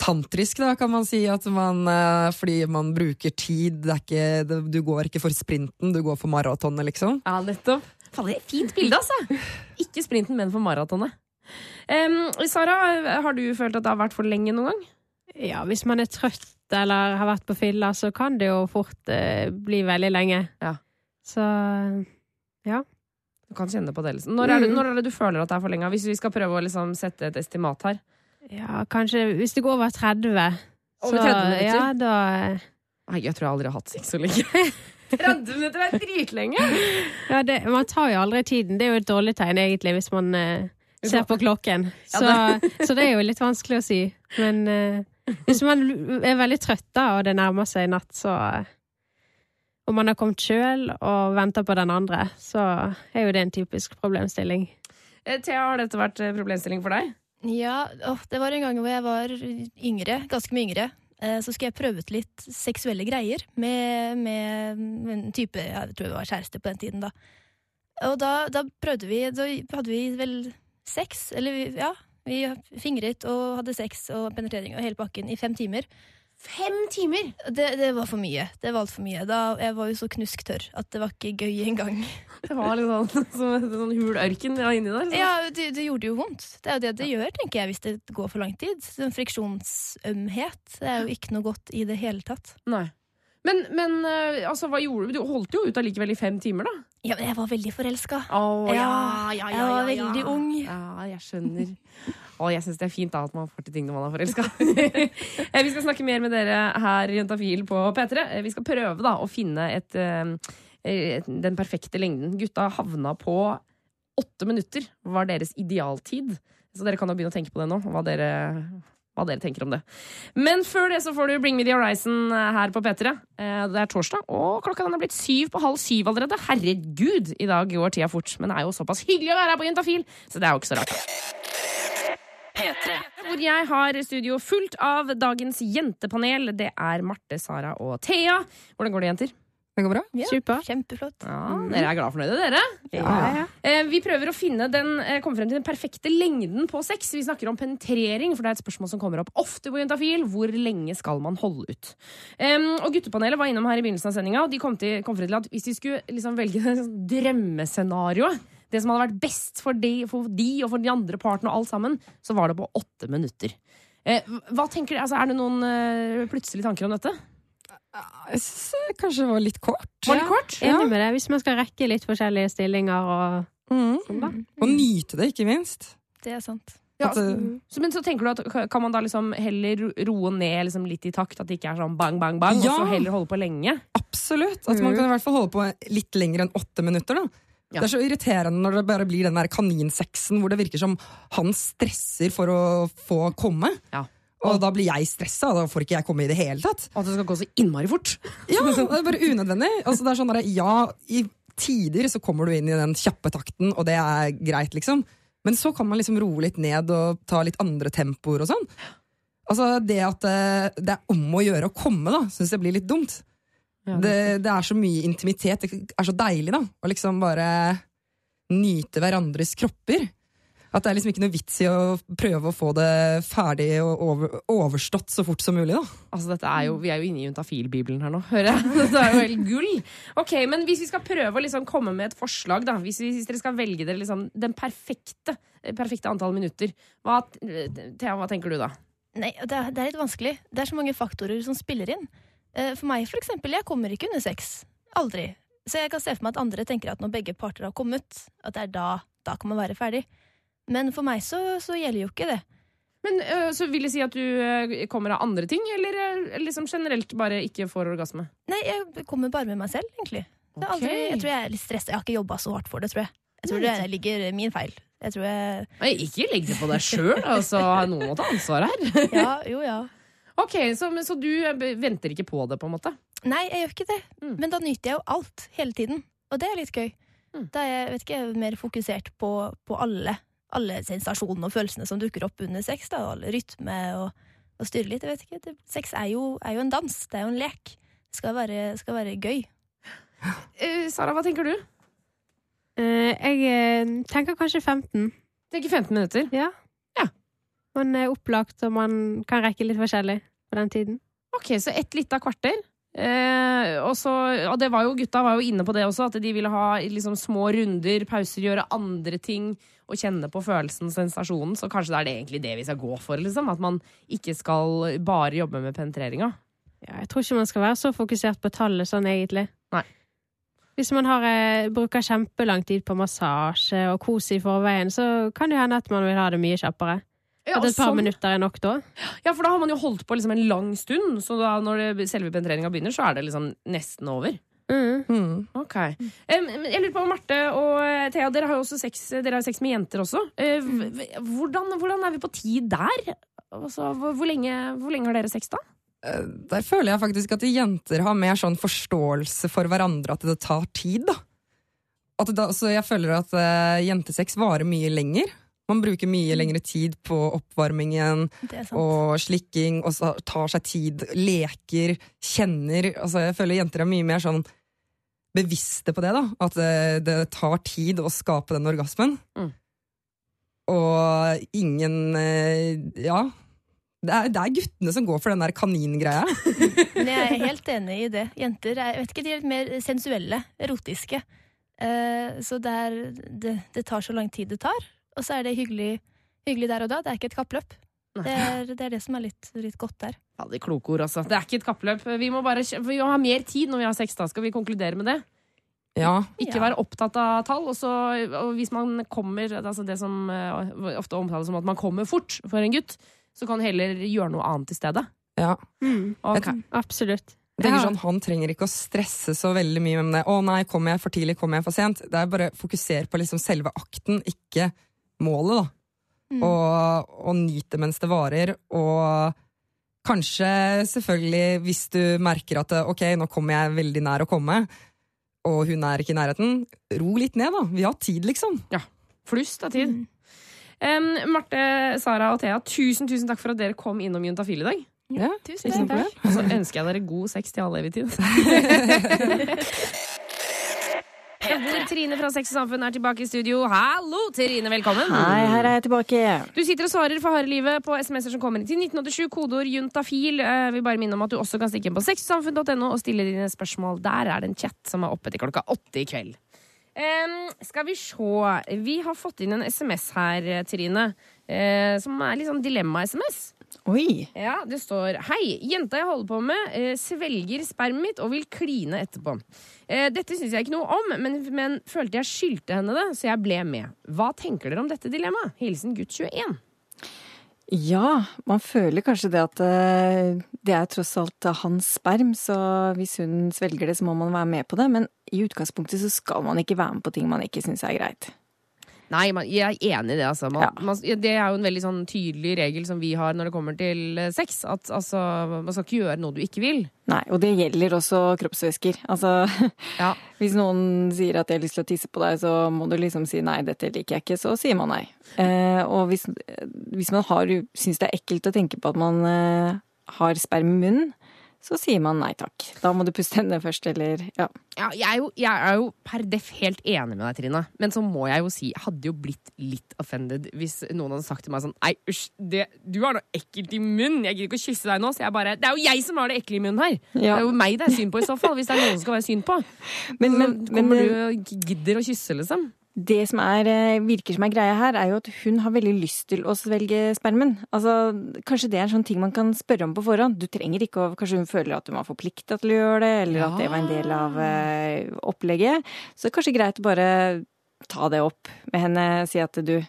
tantrisk, da, kan man si. At man, eh, fordi man bruker tid. Det ikke, du går ikke for sprinten, du går for maratonet, liksom. Ja, nettopp. Faen, det er et fint bilde, altså! Ikke sprinten, men for maratonet. Um, Sara, har du følt at det har vært for lenge noen gang? Ja, hvis man er trøtt eller har vært på fylla, så kan det jo fort eh, bli veldig lenge. Ja. Så ja. Du kan kjenne på det. Liksom. Når, er det, Mm. når er det du føler at det er for lenge? Hvis vi skal prøve å liksom sette et estimat her. Ja, kanskje hvis det går over 30. Over 30 minutter? Ja, da Nei, jeg tror jeg aldri har hatt sex så lenge. 30 minutter er dritlenge! ja, det, Man tar jo aldri tiden. Det er jo et dårlig tegn, egentlig, hvis man eh, ser på klokken. Ja, Så, så det er jo litt vanskelig å si. Men eh, hvis man er veldig trøtt da, og det nærmer seg natt, så Og man har kommet sjøl og venter på den andre, så er jo det en typisk problemstilling. Eh, Thea, har dette vært eh, problemstilling for deg? Ja, åh, det var en gang hvor jeg var yngre, ganske mye yngre. Eh, Så skulle jeg prøve ut litt seksuelle greier med, med en type Jeg tror jeg var kjæreste på den tiden, da. Og da, da prøvde vi Da hadde vi vel sex, eller vi, ja. Vi fingret og hadde sex og penetrering og hele pakken i fem timer. Fem timer?! Det, det var for mye. Det var altfor mye. Da, jeg var jo så knusktørr at det var ikke gøy engang. Det var litt sånn, som en sånn hul ørken ja, inni der. Så. Ja, det, det gjorde jo vondt. Det er jo det det gjør, tenker jeg, hvis det går for lang tid. Sånn friksjonsømhet det er jo ikke noe godt i det hele tatt. Nei. Men, men eh, altså, hva gjorde du? Du holdt jo ut allikevel i fem timer, da. Ja, men jeg var veldig forelska. Oh, ja, ja, ja, jeg var ja, ja. veldig ung. Ja, jeg skjønner. Og jeg syns det er fint da at man får til ting når man er forelska. vi skal snakke mer med dere her i Jentafil på P3. Eh, Vi skal prøve da å finne et, eh, et, den perfekte lengden. Gutta havna på åtte minutter, var deres idealtid. Så dere kan jo begynne å tenke på det nå, hva dere, hva dere tenker om det. Men før det så får du Bring Me The Horizon her på P3. Eh, Det er torsdag, og klokka den er blitt syv på halv syv allerede. Herregud, i dag går tida fort. Men det er jo såpass hyggelig å være her på Juntafil, så det er jo ikke så rart. P3. Hvor jeg har studio fullt av dagens jentepanel. Det er Marte, Sara og Thea. Hvordan går det, jenter? Det går bra? Super. Kjempeflott. Ja, Dere er glad fornøyde, dere? Ja, ja. Eh, Vi prøver å finne den, eh, komme frem til den perfekte lengden på sex. Vi snakker om penetrering, for det er et spørsmål som kommer opp ofte på Juntafil. Hvor lenge skal man holde ut? Og Guttepanelet var innom her i begynnelsen av sendinga, og de kom, til, kom frem til at hvis de skulle liksom velge det sånn drømmescenarioet, det som hadde vært best for de, for de og for de andre partene og alt sammen, så var det på åtte minutter. Eh, hva tenker du, Altså, er det noen eh, plutselige tanker om dette? Jeg synes det kanskje var litt kort. Var det kort? Enig med det. Hvis man skal rekke litt forskjellige stillinger og Mm. sånn, da. Og nyte det, ikke minst. Det er sant. Ja, At, eh, så, men så tenker du at kan man da liksom heller roe ned liksom litt i takt? At det ikke er sånn bang, bang, bang, Ja. og så heller holde på lenge? Absolutt. At man kan i hvert fall holde på litt lenger enn åtte minutter. da. Ja. Det er så irriterende når det bare blir den der kaninsexen hvor det virker som han stresser for å få komme. Ja. Og da blir jeg stressa, da får ikke jeg komme i det hele tatt. Og At det skal gå så innmari fort? Ja, det er bare unødvendig. Altså, det er sånn der, ja, i tider så kommer du inn i den kjappe takten, og det er greit, liksom. Men så kan man liksom roe litt ned og ta litt andre tempoer og sånn. Altså, det at eh, det er om å gjøre å komme, da, syns jeg blir litt dumt. Det, det er så mye intimitet. Det er så deilig, da. Å liksom bare nyte hverandres kropper. At det er liksom ikke noe vits i å prøve å få det ferdig og over, overstått så fort som mulig. da. Altså, dette er jo, Vi er jo inne i juntafilbibelen her nå, hører jeg. Dette er jo helt gull. Ok, Men hvis vi skal prøve å liksom komme med et forslag, da. Hvis, hvis dere skal velge dere liksom den perfekte, perfekte antall minutter. Hva, Thea, hva tenker du da? Nei, det er, det er litt vanskelig. Det er så mange faktorer som spiller inn. Eh, For meg, for eksempel, jeg kommer ikke under sex. Aldri. Så jeg kan se for meg at andre tenker at når begge parter har kommet, at det er da, da kan man være ferdig. Men for meg så, så gjelder jo ikke det. Men Så vil det si at du kommer av andre ting, eller liksom generelt bare ikke får orgasme? Nei, jeg kommer bare med meg selv, egentlig. Det aldri, jeg tror jeg er litt stressa. Jeg har ikke jobba så hardt for det, tror jeg. Jeg tror det ligger min feil. Jeg tror jeg Nei, ikke legg det på deg sjøl, altså. Noen må ta ansvar her. Ja, jo, ja. Ok, så, så du venter ikke på det, på en måte? Nei, jeg gjør ikke det. Mm. Men da nyter jeg jo alt hele tiden. Og det er litt gøy. Mm. Da er jeg vet ikke, mer fokusert på, på alle, alle sensasjonene og følelsene som dukker opp under sex. Da, og alle rytme og, og styre litt. Jeg vet ikke. Det, sex er jo, er jo en dans. Det er jo en lek. Det skal være, skal være gøy. Uh, Sara, hva tenker du? Uh, jeg eh, tenker kanskje 15. Tenker 15 minutter. Ja. Ja. Man er opplagt, og man kan rekke litt forskjellig på den tiden. Ok, så ett lite kvarter. Eh, og, så, og det var jo, gutta var jo inne på det også, at de ville ha liksom, små runder, pauser, gjøre andre ting og kjenne på følelsen, sensasjonen. Så kanskje det er det egentlig det vi skal gå for, liksom. At man ikke skal bare jobbe med penetreringa. Ja, jeg tror ikke man skal være så fokusert på tallet sånn, egentlig. Nei. Hvis man har, eh, bruker kjempelang tid på massasje og kos i forveien, så kan det hende at man vil ha det mye kjappere. Ja, At et par sånn- minutter er nok da. ja, for da har man jo holdt på liksom en lang stund, så da når det, selve penetreringa begynner, så er det liksom nesten over. Mm. Mm. Ok. Um, jeg lurer på, Marte og eh, Thea, dere har jo også sex, dere har sex med jenter også. V- hvordan, hvordan er vi på tid der? Altså, hvor, hvor, lenge, hvor lenge har dere sex, da? Eh, Der føler jeg faktisk at jenter har mer sånn forståelse for hverandre, at det tar tid, da. At da så jeg føler at uh, jentesex varer mye lenger. Man bruker mye lengre tid på oppvarmingen og slikking, og så tar seg tid, leker, kjenner. Altså, jeg føler jenter er mye mer sånn bevisste på det, da. At det, det tar tid å skape den orgasmen. Mm. Og ingen eh, Ja. Det er, det er guttene som går for den der kaningreia. Men jeg er helt enig i det. Jenter er, vet ikke, de er litt mer sensuelle, erotiske. Eh, så det, er, det, det tar så lang tid det tar. Og så er det hyggelig, hyggelig der og da. Det er ikke et kappløp. Det er det, er det som er litt, litt godt der. Ja, det er kloke ord, altså. Det er ikke et kappløp. Vi må bare vi må ha mer tid når vi har sex. Da skal vi konkludere med det. Ja. Ikke Ja. være opptatt av tall. Og, så, og hvis man kommer altså Det som eh, ofte omtales som at man kommer fort for en gutt, så kan du heller gjøre noe annet i stedet. ja. Mm. Ok. Absolutt. Jeg tenker sånn, Han trenger ikke å stresse så veldig mye med det. 'Å nei, kommer jeg for tidlig? Kommer jeg for sent?' Det er bare fokuser på liksom selve akten, ikke målet. da. Mm. Og, og nyt det mens det varer. Og kanskje, selvfølgelig, hvis du merker at ok, nå kommer jeg veldig nær å komme, og hun er ikke i nærheten, ro litt ned, da. Vi har tid, liksom. Ja. Flust av tid. Mm. Um, Marte, Sara og Thea, tusen tusen takk for at dere kom innom Juntafil i dag. Ja, Tusen takk. Og så ønsker jeg dere god sex til all evig tid. Hvor Trine fra Sex og Samfunn er tilbake i studio. Hallo, Trine. Velkommen. Hei, her er jeg tilbake. Du sitter og svarer for harde livet på SMS-er som kommer inn til 1987, kodeord juntafil. Jeg vil bare minne om at du også kan stikke inn på sexsamfunn.no og stille dine spørsmål. Der er det en chat som er oppe til klokka åtte i kveld. Um, skal vi se. Vi har fått inn en SMS her, Trine, uh, som er litt sånn dilemma-SMS. Oi. Ja, det står Hei, jenta jeg holder på med eh, svelger spermet mitt og vil kline etterpå. Eh, dette syns jeg ikke noe om, men, men følte jeg skyldte henne det, så jeg ble med. Hva tenker dere om dette dilemmaet? Hilsen gutt 21. Ja, man føler kanskje det at eh, det er tross alt hans sperm, så hvis hun svelger det, så må man være med på det. Men i utgangspunktet så skal man ikke være med på ting man ikke syns er greit. Nei, man, jeg er enig i det. Altså. Man, Ja. man, det er jo en veldig sånn tydelig regel som vi har når det kommer til eh, sex. At altså, man skal ikke gjøre noe du ikke vil. Nei, og det gjelder også kroppsvæsker. Altså, Ja. hvis noen sier at de har lyst til å tisse på deg, så må du liksom si nei, dette liker jeg ikke, så sier man nei. Eh, og hvis, hvis man har, syns det er ekkelt å tenke på at man eh, har sperm i munnen, så sier man nei takk. Da må du puste henne først, eller ja. Ja, jeg, er jo, jeg er jo per def helt enig med deg, Trine. Men så må jeg jo si, jeg hadde jo blitt litt offended hvis noen hadde sagt til meg sånn Nei, usj, det, du har noe ekkelt i munnen. Jeg gidder ikke å kysse deg nå. Så jeg bare Det er jo jeg som har det ekle i munnen her! Det er jo meg det er synd på i så fall, hvis det er noen som skal være synd på. Men, men, så kommer men, du og gidder å kysse, liksom? Det som er, eh, virker som er greia her, er jo at hun har veldig lyst til å svelge spermen. Altså, kanskje det er en sånn ting man kan spørre om på forhånd. Du trenger ikke å Kanskje hun føler at hun var forplikta til å gjøre det, eller at det var en del av eh, opplegget. Så det er kanskje greit å bare ta det opp med henne, si at du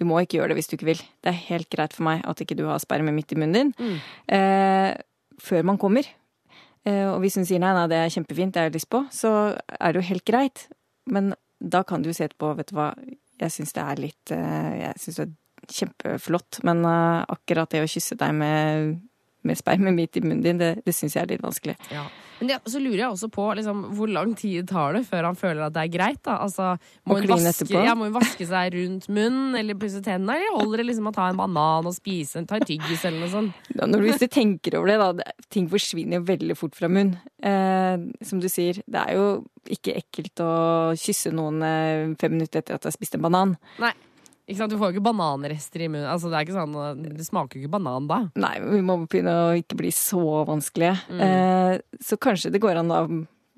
du må ikke gjøre det hvis du ikke vil. Det er helt greit for meg at ikke du har sperme midt i munnen din. Eh, før man kommer. Eh, og hvis hun sier nei, nei, det er kjempefint, det har jeg lyst på, så er det jo helt greit. Men da kan du jo se etterpå, vet du hva, jeg syns det er litt eh, Jeg syns det er kjempeflott, men eh, akkurat det å kysse deg med, med sperme midt i munnen din, det, det syns jeg er litt vanskelig. Ja. Men det, så lurer jeg også på liksom, hvor lang tid tar det før han føler at det er greit. da? Altså, må, hun vaske, ja, må hun vaske seg rundt munnen eller pusse tennene, eller holder det liksom å ta en banan og spise, ta en tyggis eller noe sånt? Når, hvis du tenker over det, da. det- Ting forsvinner jo veldig fort fra munnen. Eh, som du sier, det er jo ikke ekkelt å kysse noen eh, fem minutter etter at du har spist en banan. Nei. Du får jo ikke bananrester i munnen. Altså, det, er ikke sånn, det smaker jo ikke banan da. Nei, vi må begynne å ikke bli så vanskelige. Mm. Eh, så kanskje det går an å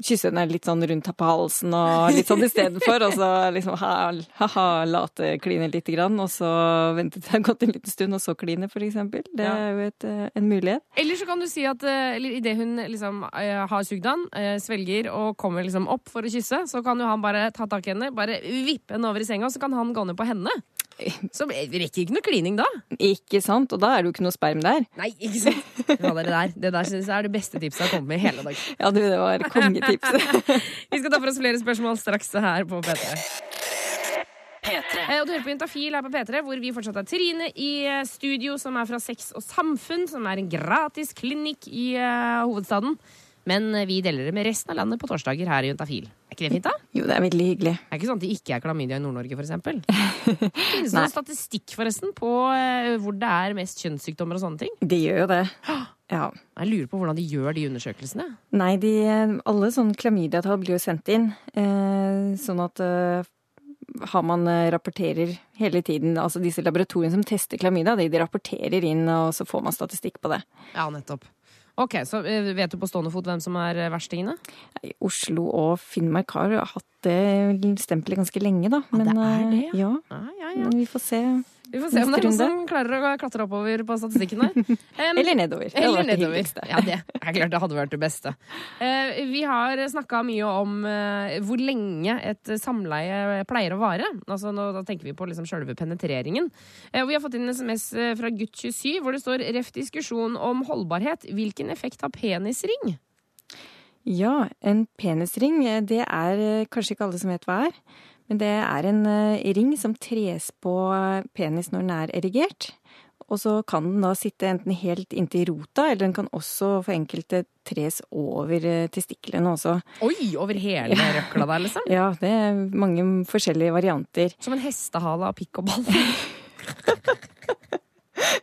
kysse henne litt sånn rundt på halsen og litt sånn istedenfor. Og så liksom ha-ha, late kline lite grann, og så vente til det har gått en liten stund, og så kline, for eksempel. Det er jo et, eh, en mulighet. Eller så kan du si at eh, eller idet hun liksom eh, har sugd han, svelger og kommer liksom opp for å kysse, så kan jo han bare ta tak i henne, bare vippe henne over i senga, så kan han gå ned på henne. Så rekker ikke noe klining da. Ikke sant? Og da er det jo ikke noe sperm der. Nei, ikke sant? Ja, det der, det der synes jeg er det beste tipset jeg har kommet med i hele dag. Ja, du, det var kongetipset. Vi skal ta for oss flere spørsmål straks her på P3. P3. Eh, Og du hører på Juntafil her på P3, hvor vi fortsatt har Trine i eh, studio, som er fra Sex og Samfunn, som er en gratis klinikk i uh, hovedstaden. Men eh, vi deler det med resten av landet på torsdager her i Juntafil. Er ikke det fint, da? Jo, det er veldig hyggelig. Det er ikke sånn at det ikke er klamydia i Nord-Norge, for eksempel. Finnes det noen statistikk, forresten, på eh, hvor det er mest kjønnssykdommer og sånne ting? De gjør jo det. Ja. Jeg lurer på hvordan de gjør de undersøkelsene. Nei, de, alle sånne klamydiatall blir jo sendt inn, eh, sånn at eh, har man eh, rapporterer hele tiden, altså disse laboratoriene som tester klamydia, de, de rapporterer inn, og så får man statistikk på det. Ja, nettopp. Ok, så eh, Vet du på stående fot hvem som er eh, verstingene? Oslo og Finnmark har hatt det stempelet ganske lenge, da. Ja, det er det, det, ja. Ja, ja, ja. Men vi får se. Vi får se om det er noen som klarer å klatre oppover på statistikken der. Um, Eller nedover. Det Eller det nedover. hyggeligste. Ja, det er klart det hadde vært det beste. Uh, vi har snakka mye om uh, hvor lenge et samleie pleier å vare. Altså, nå, da tenker vi på liksom sjølve penetreringen. Uh, vi har fått inn en SMS fra gutt27 hvor det står ref diskusjon om holdbarhet. Hvilken effekt har penisring? Ja, en penisring, det er kanskje ikke alle som vet hva er. Men det er en eh, ring som tres på eh, penis når den er erigert. Og så kan den da sitte enten helt inntil rota, eller den kan også for enkelte tres over eh, testiklene også. Oi, over hele røkla der, liksom? Ja, det er mange forskjellige varianter. Som en hestehale av pikk og ball.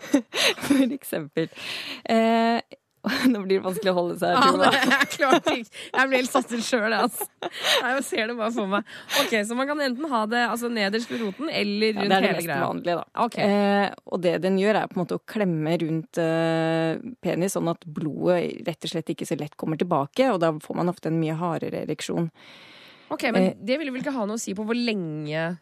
For eksempel. Eh, nå blir det vanskelig å holde seg her, Tuva. det er klart ikke. Jeg ble helt satt ut sjøl, altså. Jeg ser det bare for meg. Ok, Så man kan enten ha det altså, nederst ved roten eller rundt Ja, rundt det er det mest greia. vanlige, da. Okay. Eh, og det den gjør, er på en måte å klemme rundt eh, penis, sånn at blodet rett og slett ikke så lett kommer tilbake, og da får man ofte en mye hardere ereksjon. Ok, Men Eh, det vil vel ikke ha noe å si på hvor lenge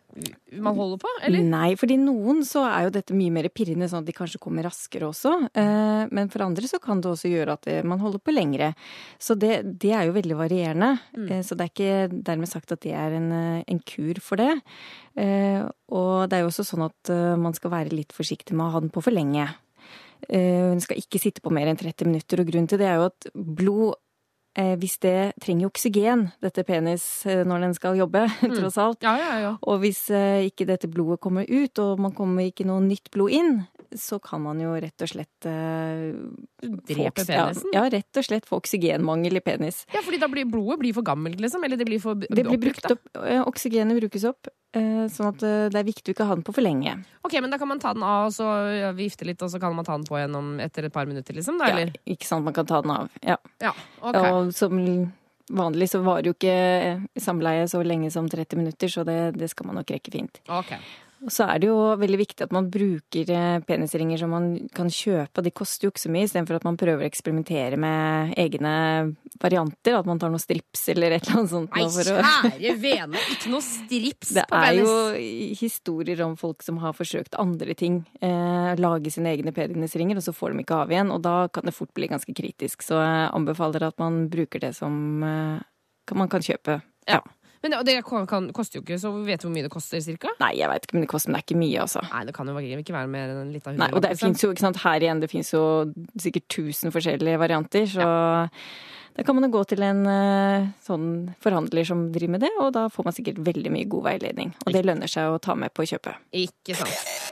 man holder på? Eller? Nei, fordi noen så er jo dette mye mer pirrende, sånn at de kanskje kommer raskere også. Eh, men for andre så kan det også gjøre at man holder på lengre. Så det, det er jo veldig varierende. Mm. Eh, så det er ikke dermed sagt at det er en, eh, en kur for det. Eh, og det er jo også sånn at eh, man skal være litt forsiktig med å ha den på for lenge. Hun skal ikke sitte på mer enn 30 minutter, og grunnen til det er jo at blod eh, hvis det trenger oksygen, dette penis, eh, når den skal jobbe, tross alt. Ja, ja, ja. Og hvis eh, ikke dette blodet kommer ut, og man kommer ikke noe nytt blod inn, så kan man jo rett og slett eh, dreper oks- ja, penisen? Ja, rett og slett få oksygenmangel i penis. Ja, fordi da blir blodet blir for gammelt, liksom? Eller det blir for Det blir brukt oppbrukt, opp, eh, oksygenet brukes opp, eh, sånn at eh, det er viktig å ikke ha den på for lenge. Ok, men da kan man ta den av og så vifte litt, og så kan man ta den på igjen etter et par minutter, liksom? Da, Ja, ikke sant, man kan ta den av. Ja. Ja, ok. Og som vanlig så varer jo ikke samleie så lenge som 30 minutter, så det, det skal man nok rekke fint. Ok. Og så er det jo veldig viktig at man bruker eh, penisringer som man kan kjøpe, de koster jo ikke så mye, istedenfor at man prøver å eksperimentere med egne varianter. At man tar noe strips eller et eller annet sånt. Nei, kjære vene, ikke noe strips Det på er jo historier om folk som har forsøkt andre ting. Eh, lage sine egne penisringer, og så får de ikke av igjen. Og da kan det fort bli ganske kritisk. Så jeg anbefaler at man bruker det som eh, man kan kjøpe. Ja. Men det, kan, kan, koster jo ikke, så vet du hvor mye det koster, cirka? Nei, jeg veit ikke, men det koster men det er ikke mye, altså. Nei, det kan jo ikke være mer enn en liten Nei, og det fins jo, ikke sant, her igjen, det fins jo sikkert tusen forskjellige varianter, så da kan man jo gå til en eh, sånn forhandler som driver med det, og da får man sikkert veldig mye god veiledning. Og det lønner seg å ta med på kjøpet. Ikke sant.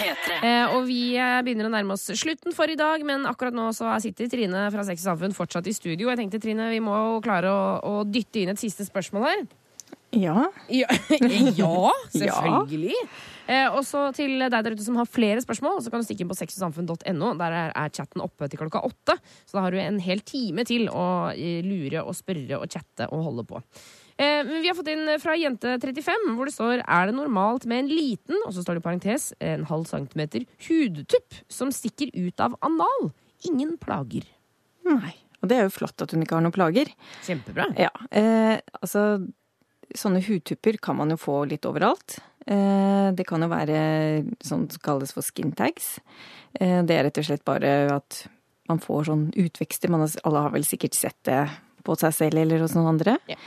Eh, og vi eh, begynner å nærme oss slutten for i dag, men akkurat nå så sitter Trine fra Sex og Samfunn fortsatt i studio. Jeg tenkte, Trine, vi må jo klare å, å dytte inn et siste spørsmål her. Ja. Ja, ja selvfølgelig. Eh, og så til deg der ute som har flere spørsmål, så kan du stikke inn på sexogsamfunn.no. Der er, er chatten oppe til klokka åtte. Så da har du en hel time til å eh, lure og spørre og chatte og holde på. Eh, vi har fått inn fra Jente35, hvor det står Er det normalt med en liten, og så står det i parentes, en halv centimeter hudtupp som stikker ut av anal? Ingen plager. Nei. Og det er jo flott at hun ikke har noen plager. Kjempebra. Ja. Eh, altså, sånne hudtupper kan man jo få litt overalt. Eh, det kan jo være sånn som kalles for skin tags. Eh, det er rett og slett bare at man får sånn utvekster. Man har, alle har vel sikkert sett det på seg selv eller hos noen andre. Ja.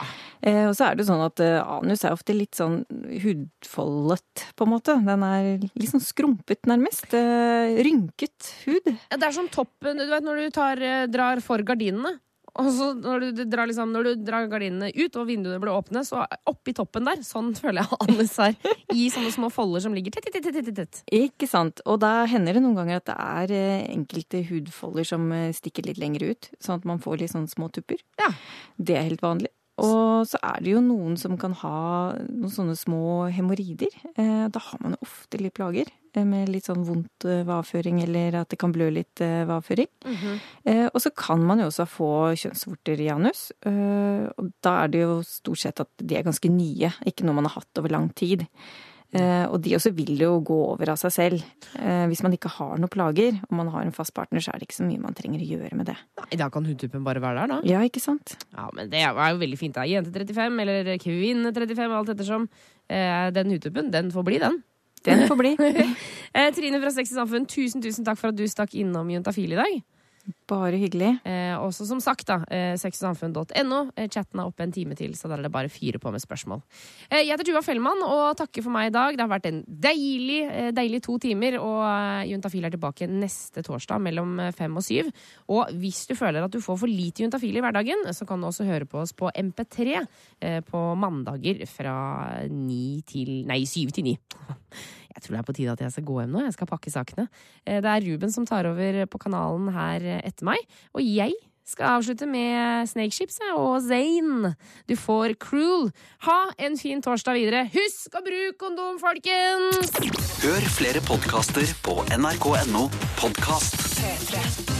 Eh, og så er det sånn at eh, anus er ofte litt sånn hudfoldet, på en måte. Den er litt sånn skrumpet, nærmest. Eh, rynket hud. Ja, det er sånn toppen Du vet når du tar, eh, drar for gardinene. Og så når du, drar liksom, når du drar gardinene ut og vinduene blir åpne, så oppi toppen der, sånn føler jeg Annes er. I sånne små folder som ligger tett, tett, tett, tett, tett. Ikke sant. Og da hender det noen ganger at det er eh, enkelte hudfolder som eh, stikker litt lenger ut, sånn at man får litt sånne små tupper. Ja. Det er helt vanlig. Og så er det jo noen som kan ha noen sånne små hemoroider. Eh, Da har man jo ofte litt plager eh, med litt sånn vondt ved vavføring, eller at det kan blø litt eh, vavføring. -hmm. Og så kan man jo også få kjønnsvorter i anus. eh, Og da er det jo stort sett at de er ganske nye, ikke noe man har hatt over lang tid. Eh, og de også vil jo gå over av seg selv. Eh, hvis man ikke har noen plager, og man har en fast partner, så er det ikke så mye man trenger å gjøre med det. Nei, da kan hudtuppen bare være der, da. Ja, ikke sant? Ja, men det er jo veldig fint. da. Jente 35 eller kvinne 35, alt ettersom. Eh, Den hudtuppen, den får bli, den. Den får bli. Trine fra Sex og Samfunn, tusen tusen takk for at du stakk innom Juntafil i dag. Bare hyggelig. Eh, også som sagt, da, eh, sexogsamfunn.no. Eh, chatten er oppe en time til, så der er det bare fire på med spørsmål. Eh, jeg heter Tuva Fellmann og takker for meg i dag. Det har vært en deilig, eh, deilig to timer, og eh, Juntafil er tilbake neste torsdag mellom fem og syv. Og hvis du føler at du får for lite Juntafil i hverdagen, så kan du også høre på oss på MP3 eh, på mandager fra ni til Nei, syv til ni. Jeg tror det er på tide at jeg skal gå hjem nå. Jeg skal pakke sakene. Eh, Det er Ruben som tar over på kanalen her eh, etter meg. Og jeg skal avslutte med Snakeships og Zane. Du får Cruel. Ha en fin torsdag videre. Husk å bruke kondom, folkens! Hør flere podkaster på nrk.no podkast. P3.